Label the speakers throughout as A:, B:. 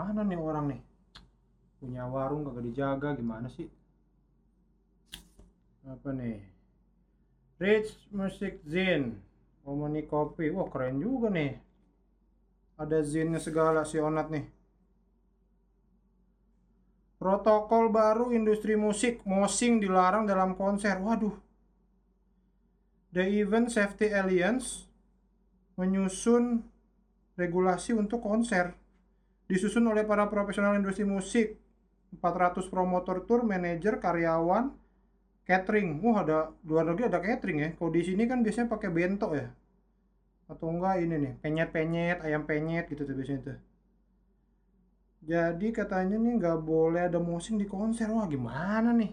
A: Mana nih orang nih? Punya warung kagak dijaga gimana sih? Apa nih? Rich Music Zin. Omoni Kopi. Wah keren juga nih. Ada zinnya segala si Onat nih. Protokol baru industri musik, mosing dilarang dalam konser. Waduh. The Event Safety Alliance menyusun regulasi untuk konser. Disusun oleh para profesional industri musik, 400 promotor tour, manajer, karyawan, catering. Wah, ada luar negeri ada catering ya. Kalau di sini kan biasanya pakai bento ya. Atau enggak ini nih, penyet-penyet, ayam penyet gitu tuh biasanya tuh. Jadi katanya nih nggak boleh ada mosing di konser. Wah, gimana nih?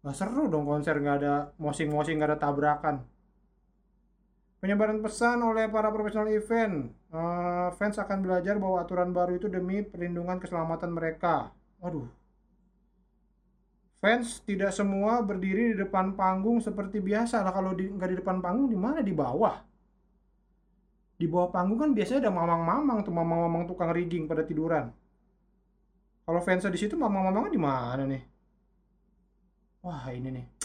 A: Gak seru dong konser nggak ada mosing-mosing, nggak ada tabrakan. Penyebaran pesan oleh para profesional event. Eh, fans akan belajar bahwa aturan baru itu demi perlindungan keselamatan mereka. Waduh. Fans tidak semua berdiri di depan panggung seperti biasa lah. Kalau di, nggak di depan panggung, di mana? Di bawah. Di bawah panggung kan biasanya ada mamang-mamang tuh, mamang-mamang tukang rigging pada tiduran. Kalau fansnya di situ, mamang-mamangnya di mana nih? Wah, ini nih.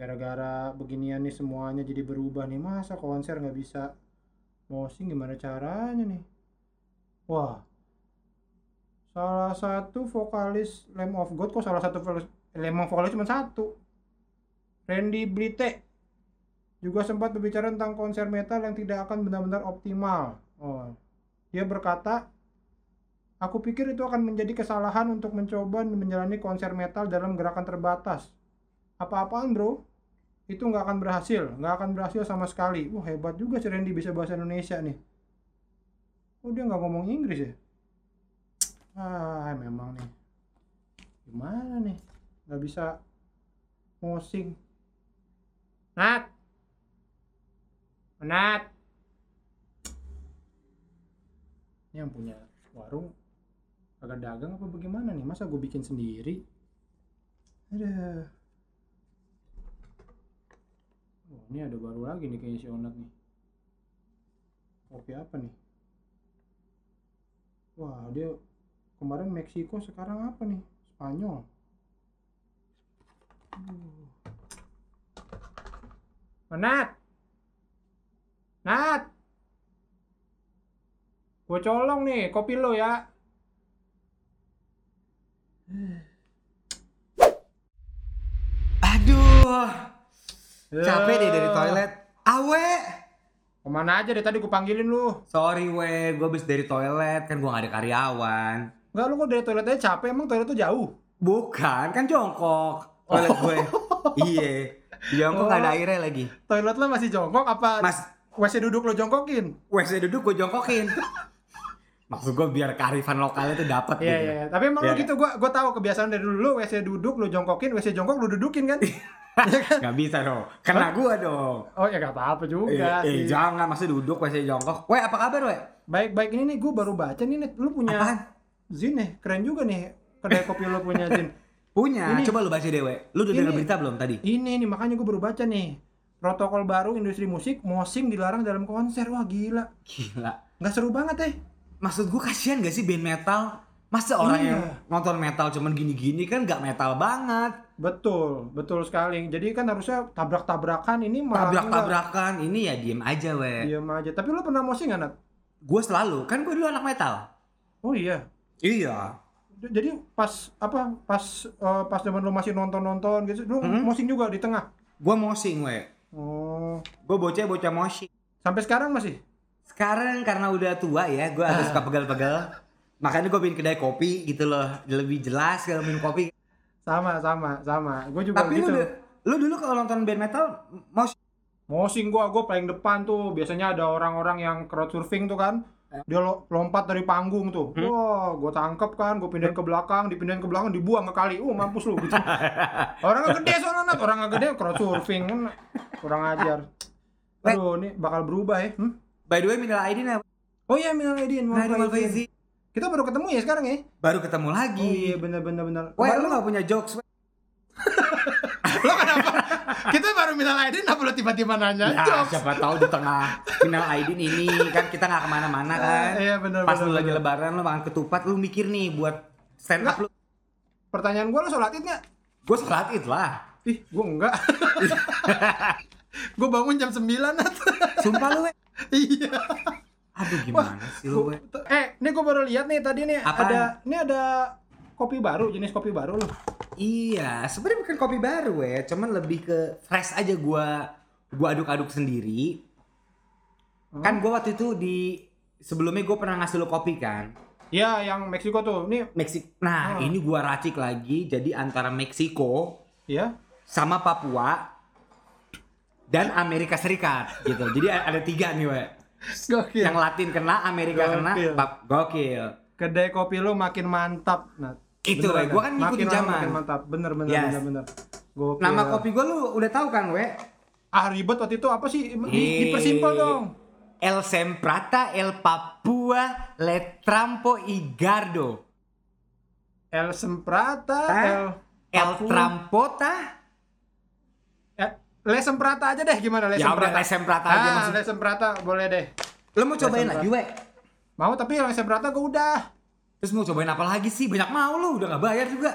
A: Gara-gara beginian nih semuanya jadi berubah nih. Masa konser nggak bisa mosing gimana caranya nih? Wah. Salah satu vokalis Lamb of God kok salah satu vokalis emang vokalis cuma satu. Randy Blite juga sempat berbicara tentang konser metal yang tidak akan benar-benar optimal. Oh. Dia berkata, Aku pikir itu akan menjadi kesalahan untuk mencoba menjalani konser metal dalam gerakan terbatas. Apa-apaan bro? Itu nggak akan berhasil, nggak akan berhasil sama sekali. Wah hebat juga si Randy bisa bahasa Indonesia nih. Oh dia nggak ngomong Inggris ya? Ah memang nih. Gimana nih? Nggak bisa mosing. Nat! Nat! Ini yang punya warung agak dagang apa bagaimana nih masa gue bikin sendiri ada oh, ini ada baru lagi nih kayaknya si Onat nih. Kopi apa nih? Wah dia kemarin Meksiko sekarang apa nih? Spanyol. Uh. Nat Nat! Gue colong nih kopi lo ya.
B: Aduh, capek deh dari toilet. Awe,
A: Ke mana aja deh tadi gue panggilin lu
B: sorry we, gue habis dari toilet kan gue gak ada karyawan.
A: Enggak lu kok dari toilet aja capek emang toilet tuh jauh
B: Bukan, kan jongkok toilet gue. Iya, di jongkok gak ada
A: Oh.
B: airnya lagi.
A: Toilet lo masih jongkok apa
B: Mas,
A: WC duduk lo jongkokin?
B: WC duduk gue jongkokin. Maksud gue biar kearifan lokalnya tuh dapet
A: Iya
B: gitu.
A: iya, tapi emang
B: Iya
A: lu gitu gua gua tahu kebiasaan dari dulu lu WC duduk lu jongkokin, WC jongkok lu dudukin kan? Iya kan?
B: Gak bisa dong, kena gue dong.
A: Oh ya gak apa-apa
B: Eh,
A: juga.
B: eh,
A: sih.
B: jangan, masih duduk WC jongkok. Weh, apa kabar we?
A: Baik-baik ini nih gua baru baca nih Net. lu punya
B: Apaan?
A: Zin nih, keren juga nih kedai kopi lu punya Zin.
B: Punya,
A: Ini-
B: coba lu baca deh we. Lu udah denger berita belum tadi?
A: Ini nih makanya gua baru baca nih. Protokol baru industri musik, mosing dilarang dalam konser. Wah gila.
B: Gila.
A: Nggak seru banget eh.
B: Maksud gue kasihan gak sih band metal? Masa orang
A: Iya.
B: yang nonton metal cuman gini-gini kan gak metal banget.
A: Betul, betul sekali. Jadi kan harusnya tabrak-tabrakan ini malah
B: Tabrak-tabrakan, ini ya diem aja we.
A: Diam aja. Tapi lu pernah mosing nggak, Nat?
B: Gue selalu, kan gue dulu anak metal.
A: Oh iya.
B: Iya.
A: Jadi pas apa? Pas eh, pas zaman lu masih nonton-nonton gitu, lu
B: Hmm.
A: mosing juga di tengah.
B: Gue mosing we.
A: Oh.
B: Gue bocah-bocah mosing.
A: Sampai sekarang masih?
B: Sekarang karena udah tua ya, gue agak suka pegal-pegal. Makanya gue bikin kedai kopi gitu loh, lebih jelas kalau minum kopi.
A: Sama, sama, sama. Gue juga
B: Tapi
A: gitu.
B: lu, lu dulu kalau nonton band metal, mos
A: Mosing gua, gua paling depan tuh. Biasanya ada orang-orang yang crowd surfing tuh kan. Dia lo- lompat dari panggung tuh.
B: Hmm.
A: Wah, gua tangkep kan, gua pindahin ke belakang, dipindahin ke belakang, dibuang ke kali. Uh, mampus lu gitu. Orangnya gede soalnya, Nat. Orangnya gede crowd surfing. Kurang ajar. Aduh, ini bakal berubah ya. Hmm?
B: By the way, minal aidin ya.
A: Oh iya, minal aidin,
B: Nah,
A: minal
B: Mal
A: aidin. Kita baru ketemu ya sekarang ya?
B: Baru ketemu lagi.
A: Oh iya, bener bener bener. Kemarin
B: lu gak punya jokes?
A: Lo kenapa? Kita baru minal aidin, kenapa lo tiba-tiba nanya
B: Ya,
A: jokes?
B: siapa tahu di tengah final Aidin ini kan kita nggak ke mana-mana kan.
A: Iya, benar,
B: Pas
A: benar,
B: lu lagi lebaran lu makan ketupat lu mikir nih buat stand up lu.
A: Pertanyaan gue lo sholat id nggak?
B: Gue sholat id lah.
A: Ih, gue enggak. gue bangun jam 9 Nat.
B: Sumpah lu.
A: Iya.
B: Aduh gimana sih lu?
A: Eh, ini gue baru lihat nih tadi nih
B: Apaan?
A: ada ini ada kopi baru, jenis kopi baru loh.
B: Iya, sebenarnya bukan kopi baru ya, cuman lebih ke fresh aja gua gua aduk-aduk sendiri. Kan gua waktu itu di sebelumnya gua pernah ngasih lo kopi kan.
A: Iya, yang Meksiko tuh. Ini
B: Meksik. Nah,
A: Oh.
B: ini gua racik lagi jadi antara Meksiko
A: ya.
B: sama Papua dan Amerika Serikat gitu. Jadi ada tiga nih, we.
A: Gokil.
B: Yang Latin kena, Amerika kena,
A: Gokil.
B: pap gokil.
A: Kedai kopi lu makin mantap, Nat.
B: Itu,
A: Beneran,
B: we. Gua kan ngikutin
A: makin
B: zaman.
A: Makin mantap. Bener bener
B: Yes.
A: bener bener. Gokil.
B: Nama kopi gua lu udah tahu kan, we?
A: Ah ribet waktu itu apa sih? Di,
B: Eh,
A: dipersimpel dong.
B: El Semprata, El Papua, Le Trampo y Gardo.
A: El Semprata? El
B: El. Trampota?
A: Eh, Le Semprata aja deh gimana Le
B: Ya udah,
A: Semprata?
B: Le Semprata aja
A: ah,
B: maksud-
A: Le Semprata boleh deh.
B: Lo mau cobain lagi, we?
A: Mau tapi Le Semprata gue udah.
B: Terus mau cobain apa lagi sih? Banyak mau lu, udah gak bayar juga.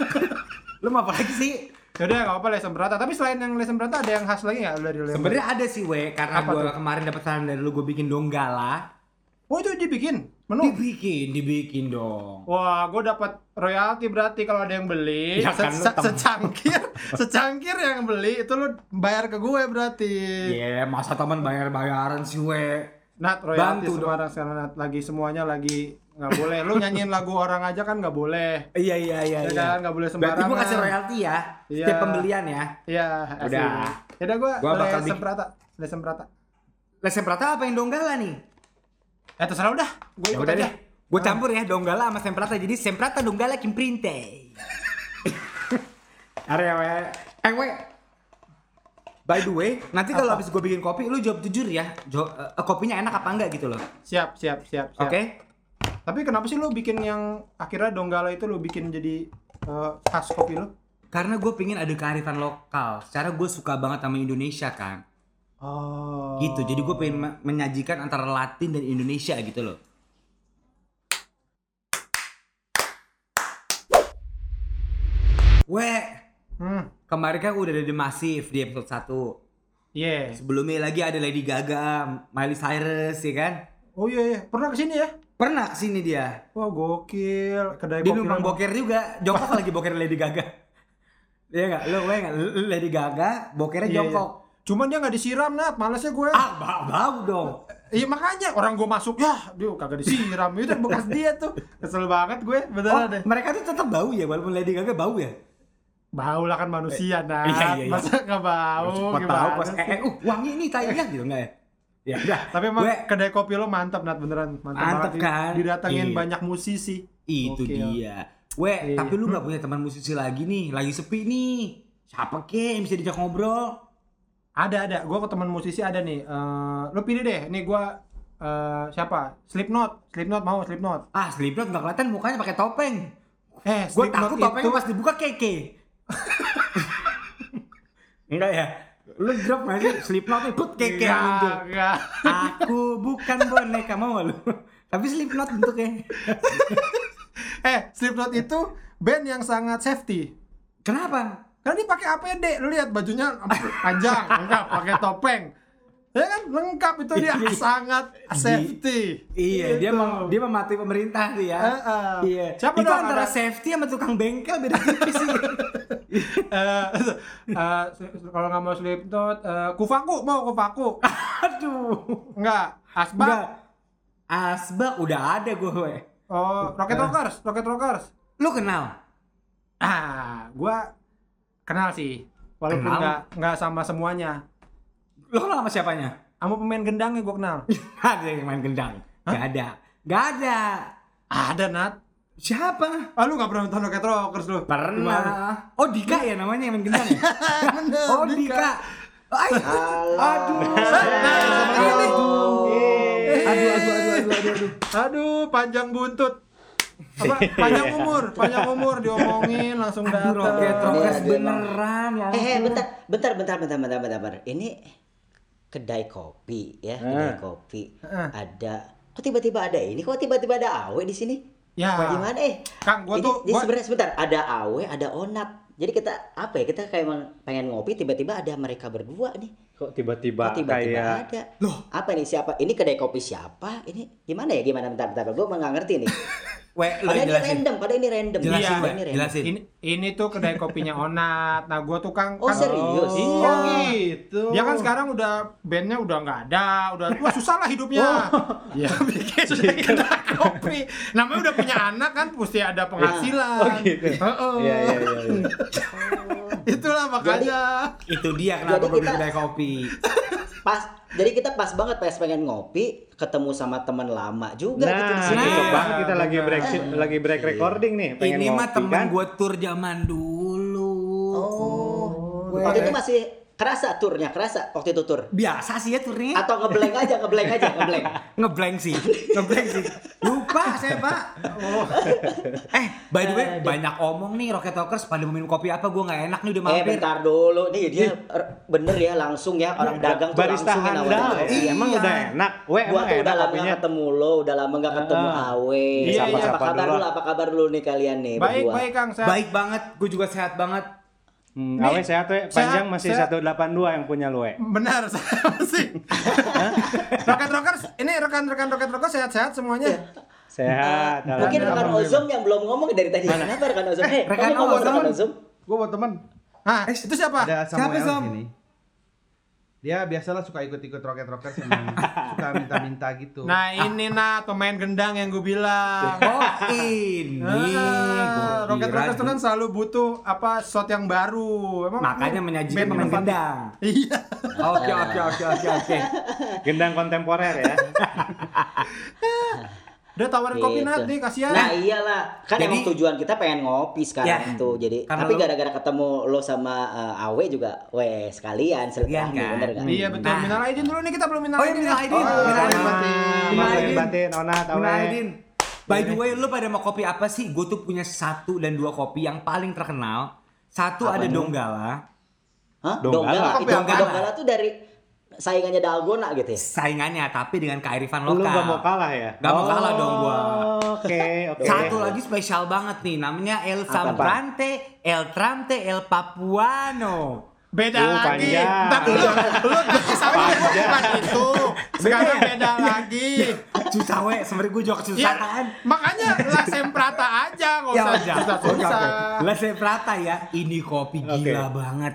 B: lo mau apa lagi sih?
A: Yaudah gak apa Le Semprata. Tapi selain yang Le Semprata ada yang khas lagi gak dari Le
B: Sebenarnya ada sih, we, karena
A: tuh?
B: kemarin dapat saran dari lu gue bikin donggala.
A: Oh itu dibikin menu.
B: Dibikin, dibikin dong.
A: Wah, gue dapat royalti berarti kalau ada yang beli
B: Ya
A: se-
B: kan,
A: se- secangkir, secangkir yang beli itu lu bayar ke gue berarti.
B: Iya, masa teman bayar-bayaran sih, we.
A: Nat royalti
B: Bantu
A: sekarang sekarang Nat lagi semuanya lagi nggak boleh. Lu nyanyiin lagu orang aja kan nggak boleh.
B: Iya, iya, iya.
A: Ya
B: iya.
A: kan nggak boleh
B: Berarti
A: sembarangan.
B: gua kasih royalti ya,
A: Iya.
B: setiap pembelian ya.
A: Iya.
B: Udah.
A: Ya udah gue
B: Gua bakal
A: semprata, le semprata.
B: Les Semprata apa yang donggala nih?
A: Eh terserah udah, gue
B: Ya
A: ikut
B: udah
A: aja.
B: Gue campur ya donggala sama Semprata. Jadi Semprata donggala kimprinte. Area we. Eh we. By the way, nanti kalau habis gue bikin kopi, lu jawab jujur ya. Jo- eh, kopinya enak apa enggak gitu loh.
A: Siap, siap, siap, siap.
B: Oke?
A: Tapi kenapa sih lu bikin yang akhirnya donggala itu lu bikin jadi eh, khas kopi lu?
B: Karena gue pingin ada kearifan lokal. Secara gue suka banget sama Indonesia kan.
A: Oh.
B: Gitu. Jadi gue pengen me- menyajikan antara Latin dan Indonesia gitu loh. Weh,
A: Hmm.
B: kemarin kan udah ada The Massive di episode 1.
A: Iya.
B: Sebelumnya lagi ada Lady Gaga, Miley Cyrus ya kan.
A: Oh iya iya, pernah ke sini ya?
B: Pernah ke sini dia.
A: Wah gokil, kedai
B: Dia numpang boker juga. Jongkok lagi boker Lady Gaga. Iya enggak? Lu gue enggak? Lu Lady Gaga bokernya
A: Iya,
B: jongkok.
A: iya. Cuman dia nggak disiram nat, malesnya gue.
B: Ah, bau, bau dong.
A: Iya makanya orang gue masuk ya, dia kagak disiram itu bekas dia tuh. Kesel banget gue,
B: Oh,
A: beneran deh.
B: mereka tuh tetap bau ya walaupun Lady Gaga bau ya.
A: Bau lah kan manusia nat,
B: Iya, iya, iya.
A: masa nggak bau? Gimana
B: tahu pas eh, eh uh wangi nih tayangnya gitu enggak ya? Ya udah.
A: Tapi emang
B: Gue-
A: kedai kopi lo mantap nat beneran, mantap,
B: Mantap
A: banget.
B: kan?
A: Didatengin
B: Iya.
A: banyak musisi.
B: itu
A: Gokil.
B: dia. Weh,
A: Iya.
B: tapi lu nggak punya teman musisi lagi nih, lagi sepi nih. Siapa ke yang bisa diajak ngobrol?
A: Ada ada, gue ke teman musisi ada nih. Eh, lo pilih deh, nih gue eh, siapa? Slipknot, Slipknot mau Slipknot.
B: Ah, Slipknot nggak kelihatan mukanya pakai topeng.
A: Eh,
B: Gue takut
A: itu
B: topengnya pas dibuka keke. Enggak ya? Lu drop sih Slipknot nih, put keke yang muncul.
A: Enggak, enggak.
B: Aku bukan boneka mau lu? Tapi Slipknot bentuknya.
A: Eh, Slipknot itu band yang sangat safety.
B: Kenapa?
A: Karena dia pakai APD, lu lihat bajunya panjang, lengkap, pakai topeng. Ya kan lengkap itu dia
B: Iya.
A: sangat safety.
B: Iya, dia
A: Gitu.
B: mem- dia mematuhi pemerintah sih ya. Iya.
A: Siapa
B: itu
A: dong
B: antara
A: ada-
B: safety sama tukang bengkel beda tipis sih.
A: Eh, eh, kalau nggak mau Slipknot, eh, Kufaku mau Kufaku.
B: Aduh.
A: Enggak, Asbak.
B: Enggak. Asbak udah ada gue.
A: Oh, Rocket Rockers, Rocket Rockers.
B: Lu kenal?
A: Ah, gua kenal sih. Walaupun
B: Kenal?
A: nggak nggak sama semuanya.
B: Lu kenal sama siapanya?
A: Sama pemain gendangnya gua kenal.
B: ada yang main gendang. Gak ada. Gak ada.
A: Ada Nat.
B: Siapa?
A: Ah lu nggak pernah nonton Rocket Rockers lu?
B: Pernah. Oh Dika ya namanya yang main gendang ya?
A: Bener,
B: oh Dika. Ay, aduh. Aduh. Aduh, aduh, aduh, aduh, aduh, aduh.
A: Aduh, panjang buntut. Apa panjang umur, panjang umur diomongin langsung datang.
C: Iya, emang.
B: beneran ya.
C: Eh, eh, bentar, bentar, bentar, bentar, bentar, bentar, bentar. Ini kedai kopi ya, kedai
D: Ah.
C: kopi.
A: Ah.
C: Ada, kok tiba-tiba ada ini? Kok tiba-tiba ada awe di sini?
A: Ya.
C: Gimana eh?
A: Kang, gua
C: Ini-
A: tuh-
C: ini
A: gua-
C: sebenarnya sebentar, ada awe, ada onat. Jadi kita apa ya? Kita kayak emang pengen ngopi, tiba-tiba ada mereka berdua nih.
D: Kok tiba-tiba
C: Kok tiba-tiba
D: kayak
C: ada? Loh, apa nih siapa? Ini kedai kopi siapa? Ini gimana ya? Gimana bentar, bentar. Gue nggak ngerti nih.
B: Weh, lu
C: Pada ini
B: jelasin.
C: random, pada ini random.
B: Jelasin,
A: Iya,
C: ini random.
B: jelasin.
A: Ini ini tuh kedai kopinya Onat. Nah, gua tuh Kang
C: Oh
A: kan-
C: serius?
A: Iya.
D: gitu.
A: Dia kan sekarang udah bandnya udah nggak ada, udah wah susah lah hidupnya. Ya bikin kedai kopi. Namanya udah punya anak kan, mesti ada penghasilan.
D: Oh, gitu.
A: Heeh.
D: Iya, iya, iya.
A: Itulah makanya.
B: Itu dia kenapa
C: Jadi
B: gue bikin
C: kita-
B: kedai kopi.
C: Pas, jadi kita pas banget pas pengen ngopi, ketemu sama teman lama juga gitu di
D: Nah,
C: sini.
B: Nah,
D: banget kita lagi break lagi break recording nih. Pengen
B: Ini mah temen
D: kan?
B: gue tur zaman dulu.
C: Oh,
B: Weh.
C: waktu itu masih kerasa turnya, kerasa waktu itu tur.
B: Biasa sih ya turnya.
C: Atau ngeblank aja, ngeblank aja, ngeblank.
B: Ngeblank sih, ngeblank sih. Lupa saya pak. Oh. Eh, by the way, banyak omong nih Rocket Talkers pada minum kopi apa? Gue nggak enak nih udah
C: Eh
B: mampir.
C: bentar dulu, nih dia er, bener ya langsung ya orang dagang tuh
D: barista
C: langsung
D: handal ya.
B: Iya.
D: Emang udah enak.
C: Gua
D: emang
C: tuh udah
D: enak
C: lama
D: kopinya.
C: gak ketemu lo, udah lama gak ketemu
D: Ah.
C: Awe.
A: Iya,
C: Apa
A: iya.
C: kabar
D: Sapa
C: dulu?
D: dulu.
C: Apa kabar dulu nih kalian nih
A: Baik,
C: berdua?
A: baik Kang. Sehat.
B: Baik banget, gue juga sehat banget.
D: Hmm,
A: Nih,
D: Awe sehat weh. Panjang
A: sehat,
D: masih
A: sehat.
D: 182 yang punya lu.
A: Benar, saya masih. Rocket Rockers, ini rekan-rekan Rocket Rockers sehat-sehat semuanya.
C: Iya.
D: Sehat.
C: Mungkin rekan. Ozom yang belum ngomong dari tadi. Kenapa rekan Ozom? Eh,
B: rekan
C: kamu ngomong
B: Ozom.
C: rekan Ozom.
E: Gue buat teman
A: Ah, itu siapa?
E: ada
B: Siapa,
E: Samuel sini. Dia biasalah suka ikut-ikut roket roket sama suka minta-minta gitu.
A: Nah, ini nah pemain gendang yang gue bilang.
B: Oh ini,
A: Ah, Rocket
B: kira
A: Rockers tuh kan selalu butuh apa shot yang baru. Emang
B: makanya menyajikan pemain gendang.
A: Iya.
B: Oke oke oke oke oke.
D: Gendang kontemporer ya.
A: Udah tawarin kopi
C: Gitu.
A: Nat nih, kasihan.
C: Nah iyalah, kan
B: Jadi-
C: emang tujuan kita pengen ngopi sekarang
B: Ya,
C: tuh. Jadi tapi gara-gara ketemu lo sama eh, Awe juga, weh sekalian
B: Sekalian,
C: silaturahmi
B: kan?
C: bener kan?
A: Iya betul.
B: Nah.
A: Minal aidin dulu nih kita belum minal
B: Oh iya
A: aidin.
B: minal
A: ya.
B: aidin,
E: Oh,
B: minal
E: minal
B: aidin,
E: aidin.
B: minal
D: Batin,
B: aidin.
D: batin, onat,
B: Minal
D: awe.
B: aidin. By the way, lu pada mau kopi apa sih? Gue tuh punya satu dan dua kopi yang paling terkenal. Satu
C: Apa
B: ada
C: nih?
B: Donggala,
C: Hah?
D: Donggala.
C: Donggala.
E: Kopi
C: Itu
B: apa?
C: Donggala tuh dari saingannya Dalgona gitu ya?
B: saingannya tapi dengan kearifan
D: Lu
B: lokal.
D: gak mau kalah ya?
B: Gak mau kalah dong gua.
D: Oke, oke.
B: Satu lagi spesial banget nih, namanya El Sambrante, El Tramte, El Papuano.
A: Beda
D: Oh,
A: lagi.
D: panjang.
A: Ntar dulu, lu tadi sama gue bukan itu. Sekarang beda lagi.
B: Susah weh, sebenernya gue juga
A: Ya,
B: kesusahan.
A: makanya La Semprata aja, nggak
B: Ya
A: usah susah-susah.
B: La Seprata ya, ini kopi gila banget.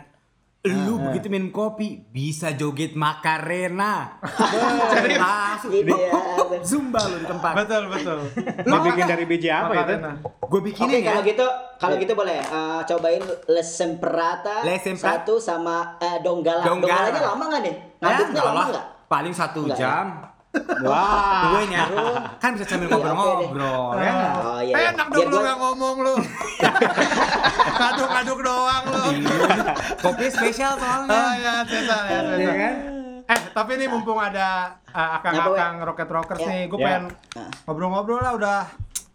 B: Lu begitu minum kopi bisa joget Macarena. Langsung
C: Gitu ya.
B: hop, hop, hop, zumba lu di tempat.
A: Betul betul.
D: Lu bikin dari biji apa itu?
A: Makarena.
B: Gue bikinin ya.
C: kalau gitu kalau gitu boleh eh, cobain Les Semprata
B: Les Semprata.
C: satu sama eh, Donggala.
B: Donggala.
C: Donggalanya lama nggak nih?
B: Ya,
C: Ngaduknya
B: nggak
C: lama nggak?
B: Paling satu
C: ya?
B: jam.
D: Wah.
B: Gue nya kan bisa sambil
C: Iya,
B: ngobrol-ngobrol ya. nggak?
C: Oh iya. iya.
A: Enak dong lu
C: gua-
A: nggak ngomong lu. Kaduk-kaduk doang lu.
B: Iya, kopi spesial
A: Oh
B: soalnya.
A: ya, sesal ya,
B: Iya
A: sesal.
B: kan?
A: Eh, tapi ini mumpung ada uh, akang-akang Rocket Rockers
C: Ya.
A: nih, gue
D: Ya.
A: pengen ngobrol-ngobrol lah udah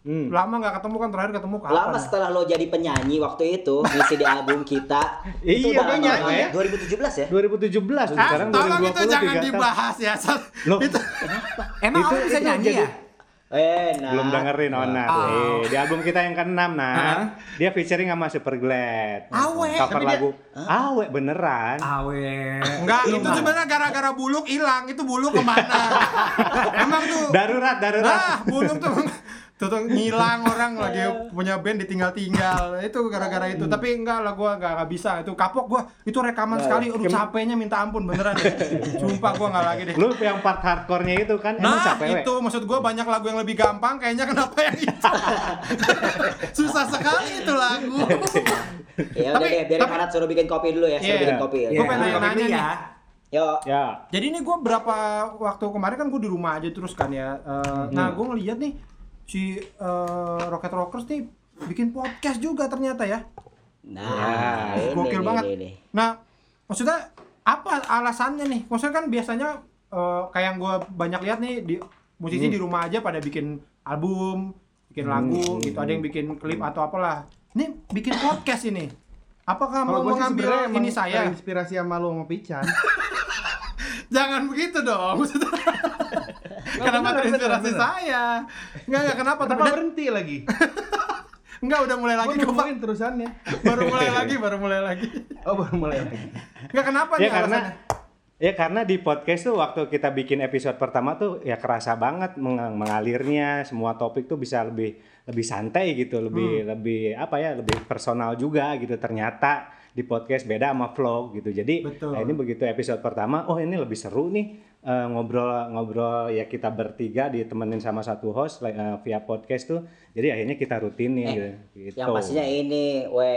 D: Hmm.
A: lama nggak ketemu kan terakhir ketemu kapan?
C: Lama setelah lo jadi penyanyi waktu itu ngisi di album kita. itu
D: Iya,
C: udah
D: nyanyi ya.
C: 2017 ya?
D: 2017
A: Ah,
D: sekarang
A: tolong
D: 2020
A: itu jangan dibahas ya.
D: Loh.
A: Itu
B: Emang
D: Itu-
B: Om bisa
D: itu
B: nyanyi
D: jadi-
B: ya?
C: Eh, nah.
D: Belum dengerin Onat.
B: Oh.
D: Eh, di album kita yang ke-6 nah.
B: Hah?
D: Dia featuring sama Superglad.
B: Awe.
D: Cover
A: Tapi dia-
D: lagu. Awe beneran.
B: Awe.
A: enggak, itu sebenarnya gara-gara buluk hilang. Itu buluk ke mana? Emang tuh
D: Darurat, darurat.
A: Nah, buluk tuh tuh, tuh ngilang orang lagi punya band ditinggal-tinggal. Itu gara-gara itu. Tapi enggak lah gua enggak, enggak bisa. Itu kapok gua. Itu rekaman sekali. Aduh capeknya minta ampun beneran deh. Sumpah gua enggak lagi deh.
D: Lu yang part hardcore-nya itu kan emang
A: Nah,
D: capek, we?
A: itu maksud gua banyak lagu yang lebih gampang kayaknya kenapa yang itu. Susah sekali itu lagu.
C: Ya udah
A: Tapi-
C: deh, biarin
A: tapi-
C: Anat suruh bikin kopi dulu ya, suruh
A: Iya.
C: bikin kopi ya.
A: Gua pengen
B: Iya, kopi
A: nih.
B: ya.
C: Yuk.
D: Ya.
A: Jadi ini gue berapa waktu kemarin kan gue di rumah aja terus kan ya. Eh, Nah gue ngeliat nih si eh, Rocket Rockers nih bikin podcast juga ternyata ya.
C: Nah, ini,
A: Gokil
C: ini,
A: banget.
C: ini, ini.
A: Nah maksudnya apa alasannya nih? Maksudnya kan biasanya eh, kayak yang gue banyak lihat nih di musisi di rumah aja pada bikin album, bikin lagu gitu ada yang bikin klip atau apalah ini bikin podcast ini apakah
E: Kalau
A: mau mengambil
E: emang
A: ini saya
E: terinspirasi sama lu sama Pican.
A: jangan begitu dong kenapa terinspirasi saya enggak enggak kenapa
E: Kenapa
A: tapi
E: berhenti lagi?
A: enggak udah mulai lagi kok Pak.
E: terusannya.
A: baru mulai lagi baru mulai lagi
E: Oh baru mulai lagi.
A: enggak kenapa
D: Ya
A: nih
D: karena
A: alasannya
D: ya karena di podcast tuh waktu kita bikin episode pertama tuh ya kerasa banget meng- mengalirnya semua topik tuh bisa lebih lebih santai gitu, lebih lebih apa ya, lebih personal juga gitu. Ternyata di podcast beda sama vlog gitu. Jadi
A: Betul.
D: nah ini begitu episode pertama, oh ini lebih seru nih eh, ngobrol ngobrol ya kita bertiga ditemenin sama satu host eh, via podcast tuh. Jadi akhirnya kita rutinin gitu. gitu.
C: Yang pastinya ini, we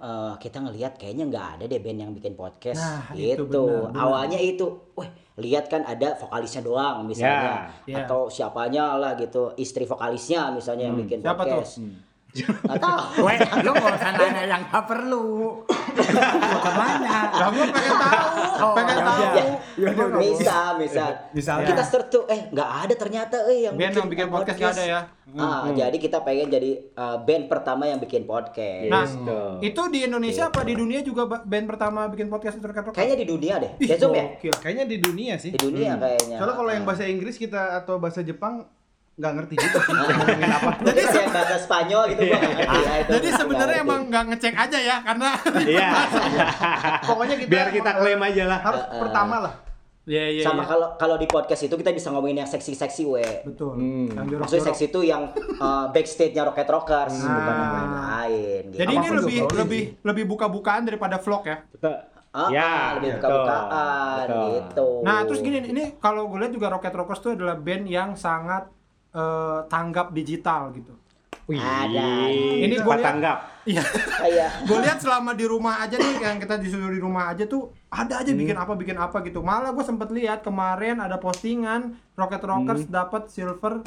C: eh, kita ngelihat kayaknya nggak ada deh band yang bikin podcast
A: Nah, itu
C: gitu.
A: benar, benar.
C: Awalnya itu, weh lihat kan ada vokalisnya doang misalnya,
A: Ya, ya.
C: atau siapanya lah gitu, istri vokalisnya misalnya yang bikin
A: Siapa tuh?
C: podcast. Tahu.
B: Weh, lu nggak usah nanya yang gak perlu.
A: Lah gue pengen tahu
B: Oh,
A: pengen
B: ya
A: tahu
B: udah. Ya udah, udah.
C: Misal, misal,
B: Misalnya.
C: kita search tuh, eh nggak ada ternyata, eh yang
A: band yang bikin podcast nggak ada ya
C: Ah, jadi kita pengen jadi eh, band pertama yang bikin podcast.
A: Nah,
D: Gitu.
A: itu di Indonesia apa di dunia juga ba- band pertama bikin podcast itu terkait
C: Kayaknya di dunia deh.
A: Ih,
C: Ya ya?
E: Kayaknya di dunia sih.
C: Di dunia kayaknya.
E: Soalnya kalau yang
C: Ah.
E: bahasa Inggris kita atau bahasa Jepang nggak ngerti juga sih ngomongin apa.
C: Jadi yang bahasa Spanyol gitu gua nggak ngerti ya itu.
A: Jadi sebenarnya emang nggak ngecek aja ya karena
D: Iya.
E: Pokoknya kita
D: Biar kita klaim aja lah.
E: harus pertama lah.
A: Iya iya.
C: ngerti. Sama
A: iya.
C: kalau kalau di podcast itu kita bisa ngomongin yang seksi-seksi we.
A: betul.
D: Hmm.
A: Yang.
C: Maksudnya seksi itu yang uh, backstage-nya Rocket Rockers
A: Nah.
C: bukan yang lain-lain gitu.
A: Jadi ini
E: Apa pun
A: lebih
E: juga boleh
A: lebih lebih buka-bukaan daripada vlog ya.
D: Betul.
C: Ah,
D: ya,
C: ah, lebih
D: betul,
C: buka-bukaan
D: betul.
C: gitu.
A: Nah, terus gini ini kalau gue lihat juga Rocket Rockers itu adalah band yang sangat eh, tanggap digital gitu.
D: Wih,
C: Ada.
A: Ini lihat-
D: tanggap.
A: Iya.
C: Kayak
A: gue lihat selama di rumah aja nih yang kita disuruh di rumah aja tuh ada aja bikin apa bikin apa gitu. Malah gue sempet lihat kemarin ada postingan Rocket Rockers dapat silver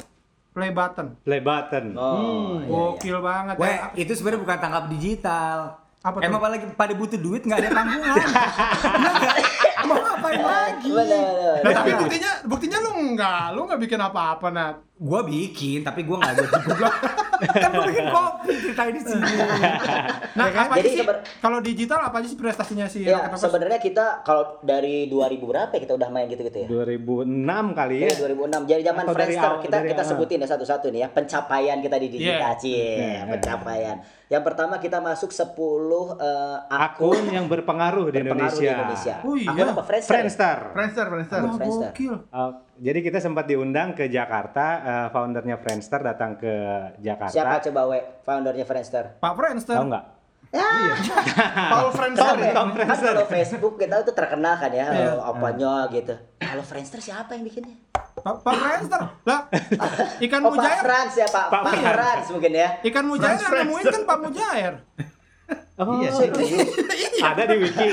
A: play button.
D: Play button.
C: oh, iya, iya.
A: Gokil banget.
B: Weh,
A: ya.
B: itu sebenarnya bukan tangkap digital.
A: Apa tuh?
B: Emang apalagi pada butuh duit nggak ada tanggungan. Iya nggak? Mau ngapain lagi?
C: Bener, bener.
A: Nah, tapi buktinya buktinya lu enggak, lu enggak bikin apa-apa, Nat.
B: Gua bikin, tapi gua nggak jadi gua kan gua bikin kopi ceritain di sini.
A: Nah,
B: Ya kan?
A: apa
C: Jadi
A: sih
C: seber-
A: kalau digital apa aja sih prestasinya si
C: Ya, sebenarnya kita kalau dari 2000 berapa ya kita udah main gitu-gitu ya?
D: 2006 kali ya.
C: Dari 2006 jadi zaman
D: Atau dari
C: Friendster
D: awal-
C: kita
D: dari
C: kita sebutin ya satu-satu nih ya pencapaian kita di digital
A: Yeah.
C: Cie,
D: Yeah.
C: pencapaian. Yang pertama kita masuk 10 eh,
D: Akun yang berpengaruh di
C: berpengaruh
D: Indonesia.
C: di Indonesia.
A: Oh, iya.
C: Akun apa Friendster? ya?
D: Friendster.
E: Friendster, Friendster.
A: Wah,
C: Friendster.
A: gokil.
D: Uh, jadi kita sempat diundang ke Jakarta, uh, foundernya Friendster datang ke Jakarta.
C: Siapa coba we foundernya Friendster?
A: Pak Friendster.
D: Tahu nggak?
E: Paul Friendster
C: Kan,
E: ya.
C: kan kalau Facebook kita itu terkenal kan ya
A: Iya.
C: eh, apanya gitu. Kalau Friendster siapa yang bikinnya?
A: Pak, Pak Friendster. Lah, ikan
C: Oh Pak
A: mujair.
C: Frans ya Pak
D: Pak
C: Pak
D: Frans.
C: Mungkin ya.
A: Ikan mujair yang nemuin kan Pak Mujair.
D: Oh,
E: Iya sih.
D: ada di wiki.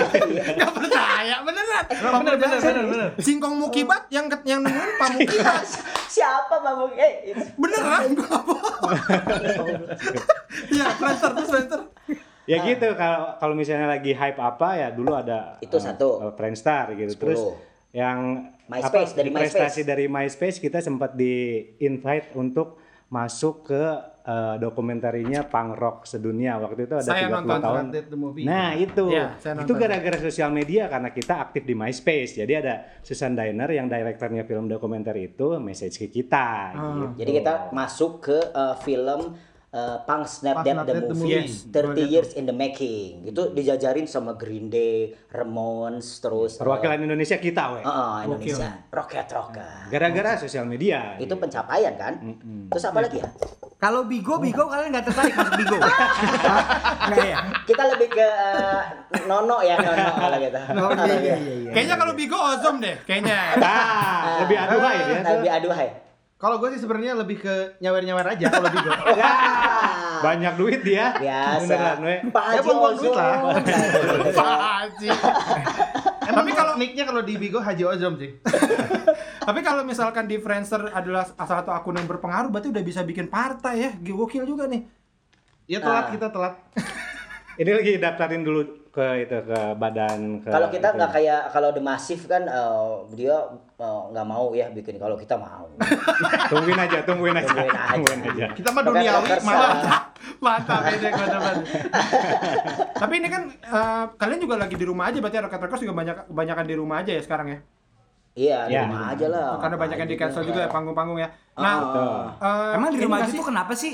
A: Gak percaya, beneran.
E: Bener, bener, bener, bener.
A: Singkong Mukibat yang ket- yang nemuin Pak Mukibat.
C: Siapa Pak Mung? Eh,
A: Beneran gua apa? Iya, Friendster terus Friendster.
D: ya gitu kalau kalau misalnya lagi hype apa ya dulu ada
C: Itu
D: uh,
C: satu.
D: uh, Friendster gitu.
C: Sepuluh.
D: Terus yang
C: MySpace, dari
D: prestasi
C: MySpace.
D: dari MySpace kita sempat di invite untuk masuk ke uh, dokumentarinya punk rock sedunia waktu itu ada
A: Saya
D: 30
A: nonton
D: tahun
E: Wanted the movie.
D: Nah itu,
A: saya
D: itu gara-gara sosial media karena kita aktif di MySpace. Jadi ada Susan Diner yang direkturnya film dokumenter itu message ke kita.
A: Ah.
D: gitu.
C: Jadi kita masuk ke uh, film uh, Punk Snap
E: Snap
C: the Movie,
E: Movie.
C: 30 Years in the Making. Itu dijajarin sama Green Day, Ramones, terus uh,
D: Perwakilan Indonesia kita, we.
C: uh, Indonesia, Rocket Rocker.
D: Gara-gara sosial media.
C: Itu
D: gitu.
C: pencapaian kan? Terus apa lagi ya?
B: Kalau Bigo, Bigo kalian nggak tertarik masuk Bigo? Nggak ya?
C: Kita lebih ke uh, Nono ya, Nono kalau gitu.
B: Oh, iya, iya, iya, iya.
A: Kayaknya kalau Bigo Ozom deh, kayaknya.
D: Ah, lebih aduhai.
C: Nah, lebih aduhai.
E: Kalau gue sih sebenarnya lebih ke nyawer-nyawer aja kalau Bigo.
C: Ah,
D: Banyak duit dia.
C: biasa. Pak
E: Ya,
C: Haji
E: duit
C: Ozon.
E: lah.
A: Pak Haji.
E: Emang
A: Tapi kalau-
E: nicknya kalau di Bigo Haji Ozom sih.
A: Tapi kalau misalkan di Friendster adalah salah satu akun yang berpengaruh, berarti udah bisa bikin partai ya. Gokil juga nih.
E: Ya telat
C: Ah.
E: kita telat.
D: Ini lagi daftarin dulu ke itu ke badan ke
C: Kalau kita nggak kayak kalau The Massive kan eh, dia eh, nggak mau ya bikin. Kalau kita mau.
D: tungguin aja, tungguin aja.
C: Tungguin aja.
D: Tungguin aja.
E: Kita mah duniawi malah.
A: Mantap ini gua dapat. Tapi ini kan eh, kalian juga lagi di rumah aja berarti Rocket Rockers juga banyak kebanyakan di rumah aja ya sekarang ya.
C: Iya, di
D: Ya.
C: rumah aja lah.
A: Karena banyak yang di cancel juga ya panggung-panggung ya.
C: Ah,
A: Nah, eh,
B: Emang di rumah aja
A: sih?
B: tuh kenapa sih?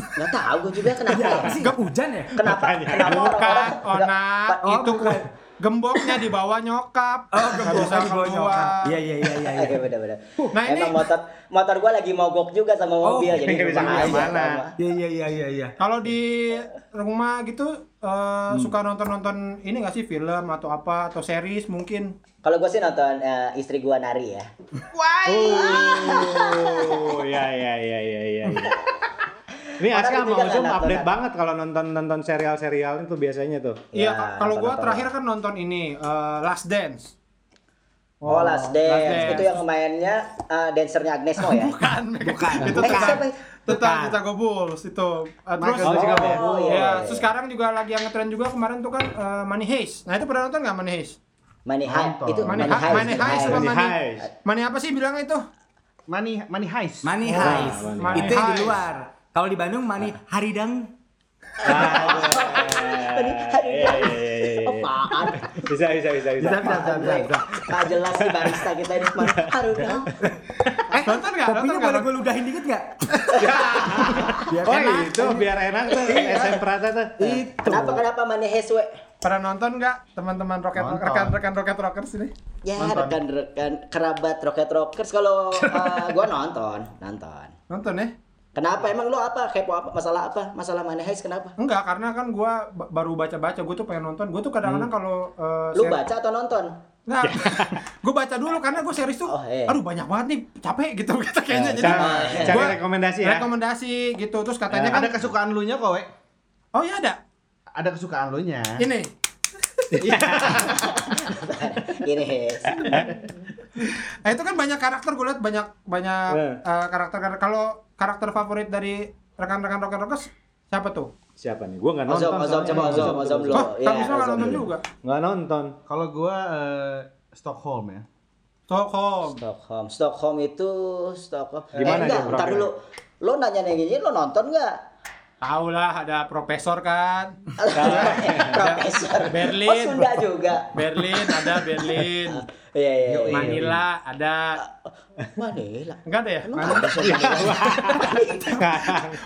C: Nggak tahu gue juga kenapa.
B: Apa sih? Gak hujan ya?
C: Kenapa? Kenapa
A: Bukan,
C: orang-orang
A: Ona,
C: nggak-
B: Oh,
A: itu
B: bukan.
A: gemboknya di bawah nyokap.
B: Oh, gemboknya
A: bisa
B: di bawah
A: keluar.
B: nyokap. Iya, iya, iya, iya. Iya.
C: bener-bener.
A: Nah, ini-
C: Emang motor motor gua lagi mogok juga sama
B: Oh,
C: mobil jadi
D: nggak bisa
C: ke
D: mana-mana.
C: sama.
B: Iya, iya, iya, iya, iya.
A: Kalau di rumah gitu eh, suka nonton-nonton ini nggak sih film atau apa atau series mungkin?
C: Kalau gua sih nonton eh, istri gua nari ya.
D: Oh, ya ya ya ya ya. Ini Aska mau Zoom update
C: nonton.
D: banget kalau nonton nonton serial-serial itu biasanya tuh.
A: Iya,
C: Ya,
A: ka- kalau gua
C: nonton-nonton.
A: terakhir kan nonton ini eh, Last Dance.
C: Oh, Last Dance.
A: Dance.
C: Itu yang mainnya eh, dancernya Agnes Mo ya?
A: Bukan,
B: Bukan.
A: itu
C: Eh,
A: tetap
C: siapa?
A: tetap Chicago Bulls itu. Eh, terus
D: Oh, Chicago
C: Oh,
D: Bulls.
C: iya,
A: ya,
C: iya.
A: terus sekarang juga lagi yang ngetren juga kemarin tuh kan eh, Money Heist. Nah, itu pernah nonton nggak Money Heist?
C: Money.
E: Nonton.
C: Itu
A: Money High. Money sama
D: Money
A: Money-
D: Heist.
A: Money apa sih bilangnya itu?
E: Money money heist.
B: Money heist.
D: Money
B: Itu yang di
A: heist.
B: luar. Kalau di Bandung money haridang.
C: Tadi hari
D: Iya, iya, iya,
C: apaan?
D: Bisa bisa bisa bisa.
B: Bisa, bisa, bisa, bisa,
C: jelas sih barista kita ini. Aduh, dong.
A: Eh, nonton nggak?
B: Kopinya boleh gue ludahin dikit nggak? Biar
D: Oh
B: enak.
D: itu biar enak tuh SM Prata tuh.
B: Itu.
C: Kenapa kenapa Money Heist we?
A: Pernah nonton nggak teman-teman Rocket
E: Nonton.
A: rekan-rekan Rocket Rockers ini?
C: Ya rekan-rekan kerabat Rocket Rockers kalau eh, gua nonton, nonton.
A: Nonton ya?
C: Kenapa emang lo apa kepo apa masalah apa masalah Money Heist kenapa?
A: Enggak, karena kan gua ba- baru baca-baca, gua tuh pengen nonton. Gua tuh kadang-kadang kalau eh,
C: Lu
A: seri-
C: baca atau nonton?
A: Enggak. gua baca dulu karena gua series tuh
C: Oh, iya.
A: aduh banyak banget nih, capek gitu gitu kayaknya. Jadi
D: Cari, cari
A: gua
D: rekomendasi ya.
A: rekomendasi gitu. Terus katanya
D: Ya.
A: kan
E: Ada kesukaan lu nya kok, we.
A: Oh iya ada.
E: Ada kesukaan lu nya.
A: Ini.
C: Ini.
A: Nah, itu kan banyak karakter gue lihat banyak banyak
D: Eh.
A: eh, karakter kalau karakter favorit dari rekan-rekan Rocket Rockers siapa tuh?
D: Siapa nih? Gua nggak nonton.
C: Ozom,
D: soalnya.
C: coba Ozom, Ozom dulu.
A: Oh, Wisma nggak nonton
C: dulu.
A: juga.
D: Nggak nonton.
E: Kalau gua eh, Stockholm ya.
A: Stockholm.
C: Stockholm, Stockholm itu Stockholm.
D: Gimana
C: eh, enggak,
D: dia
C: ntar dulu. Lo nanya nanya gini, lo nonton nggak?
A: Tahu lah ada profesor kan.
C: Profesor.
A: Berlin.
C: Oh Sunda juga.
A: Berlin ada Berlin.
C: Iya iya. iya.
A: Manila ada.
C: Manila.
A: Enggak ada ya?
C: Ada?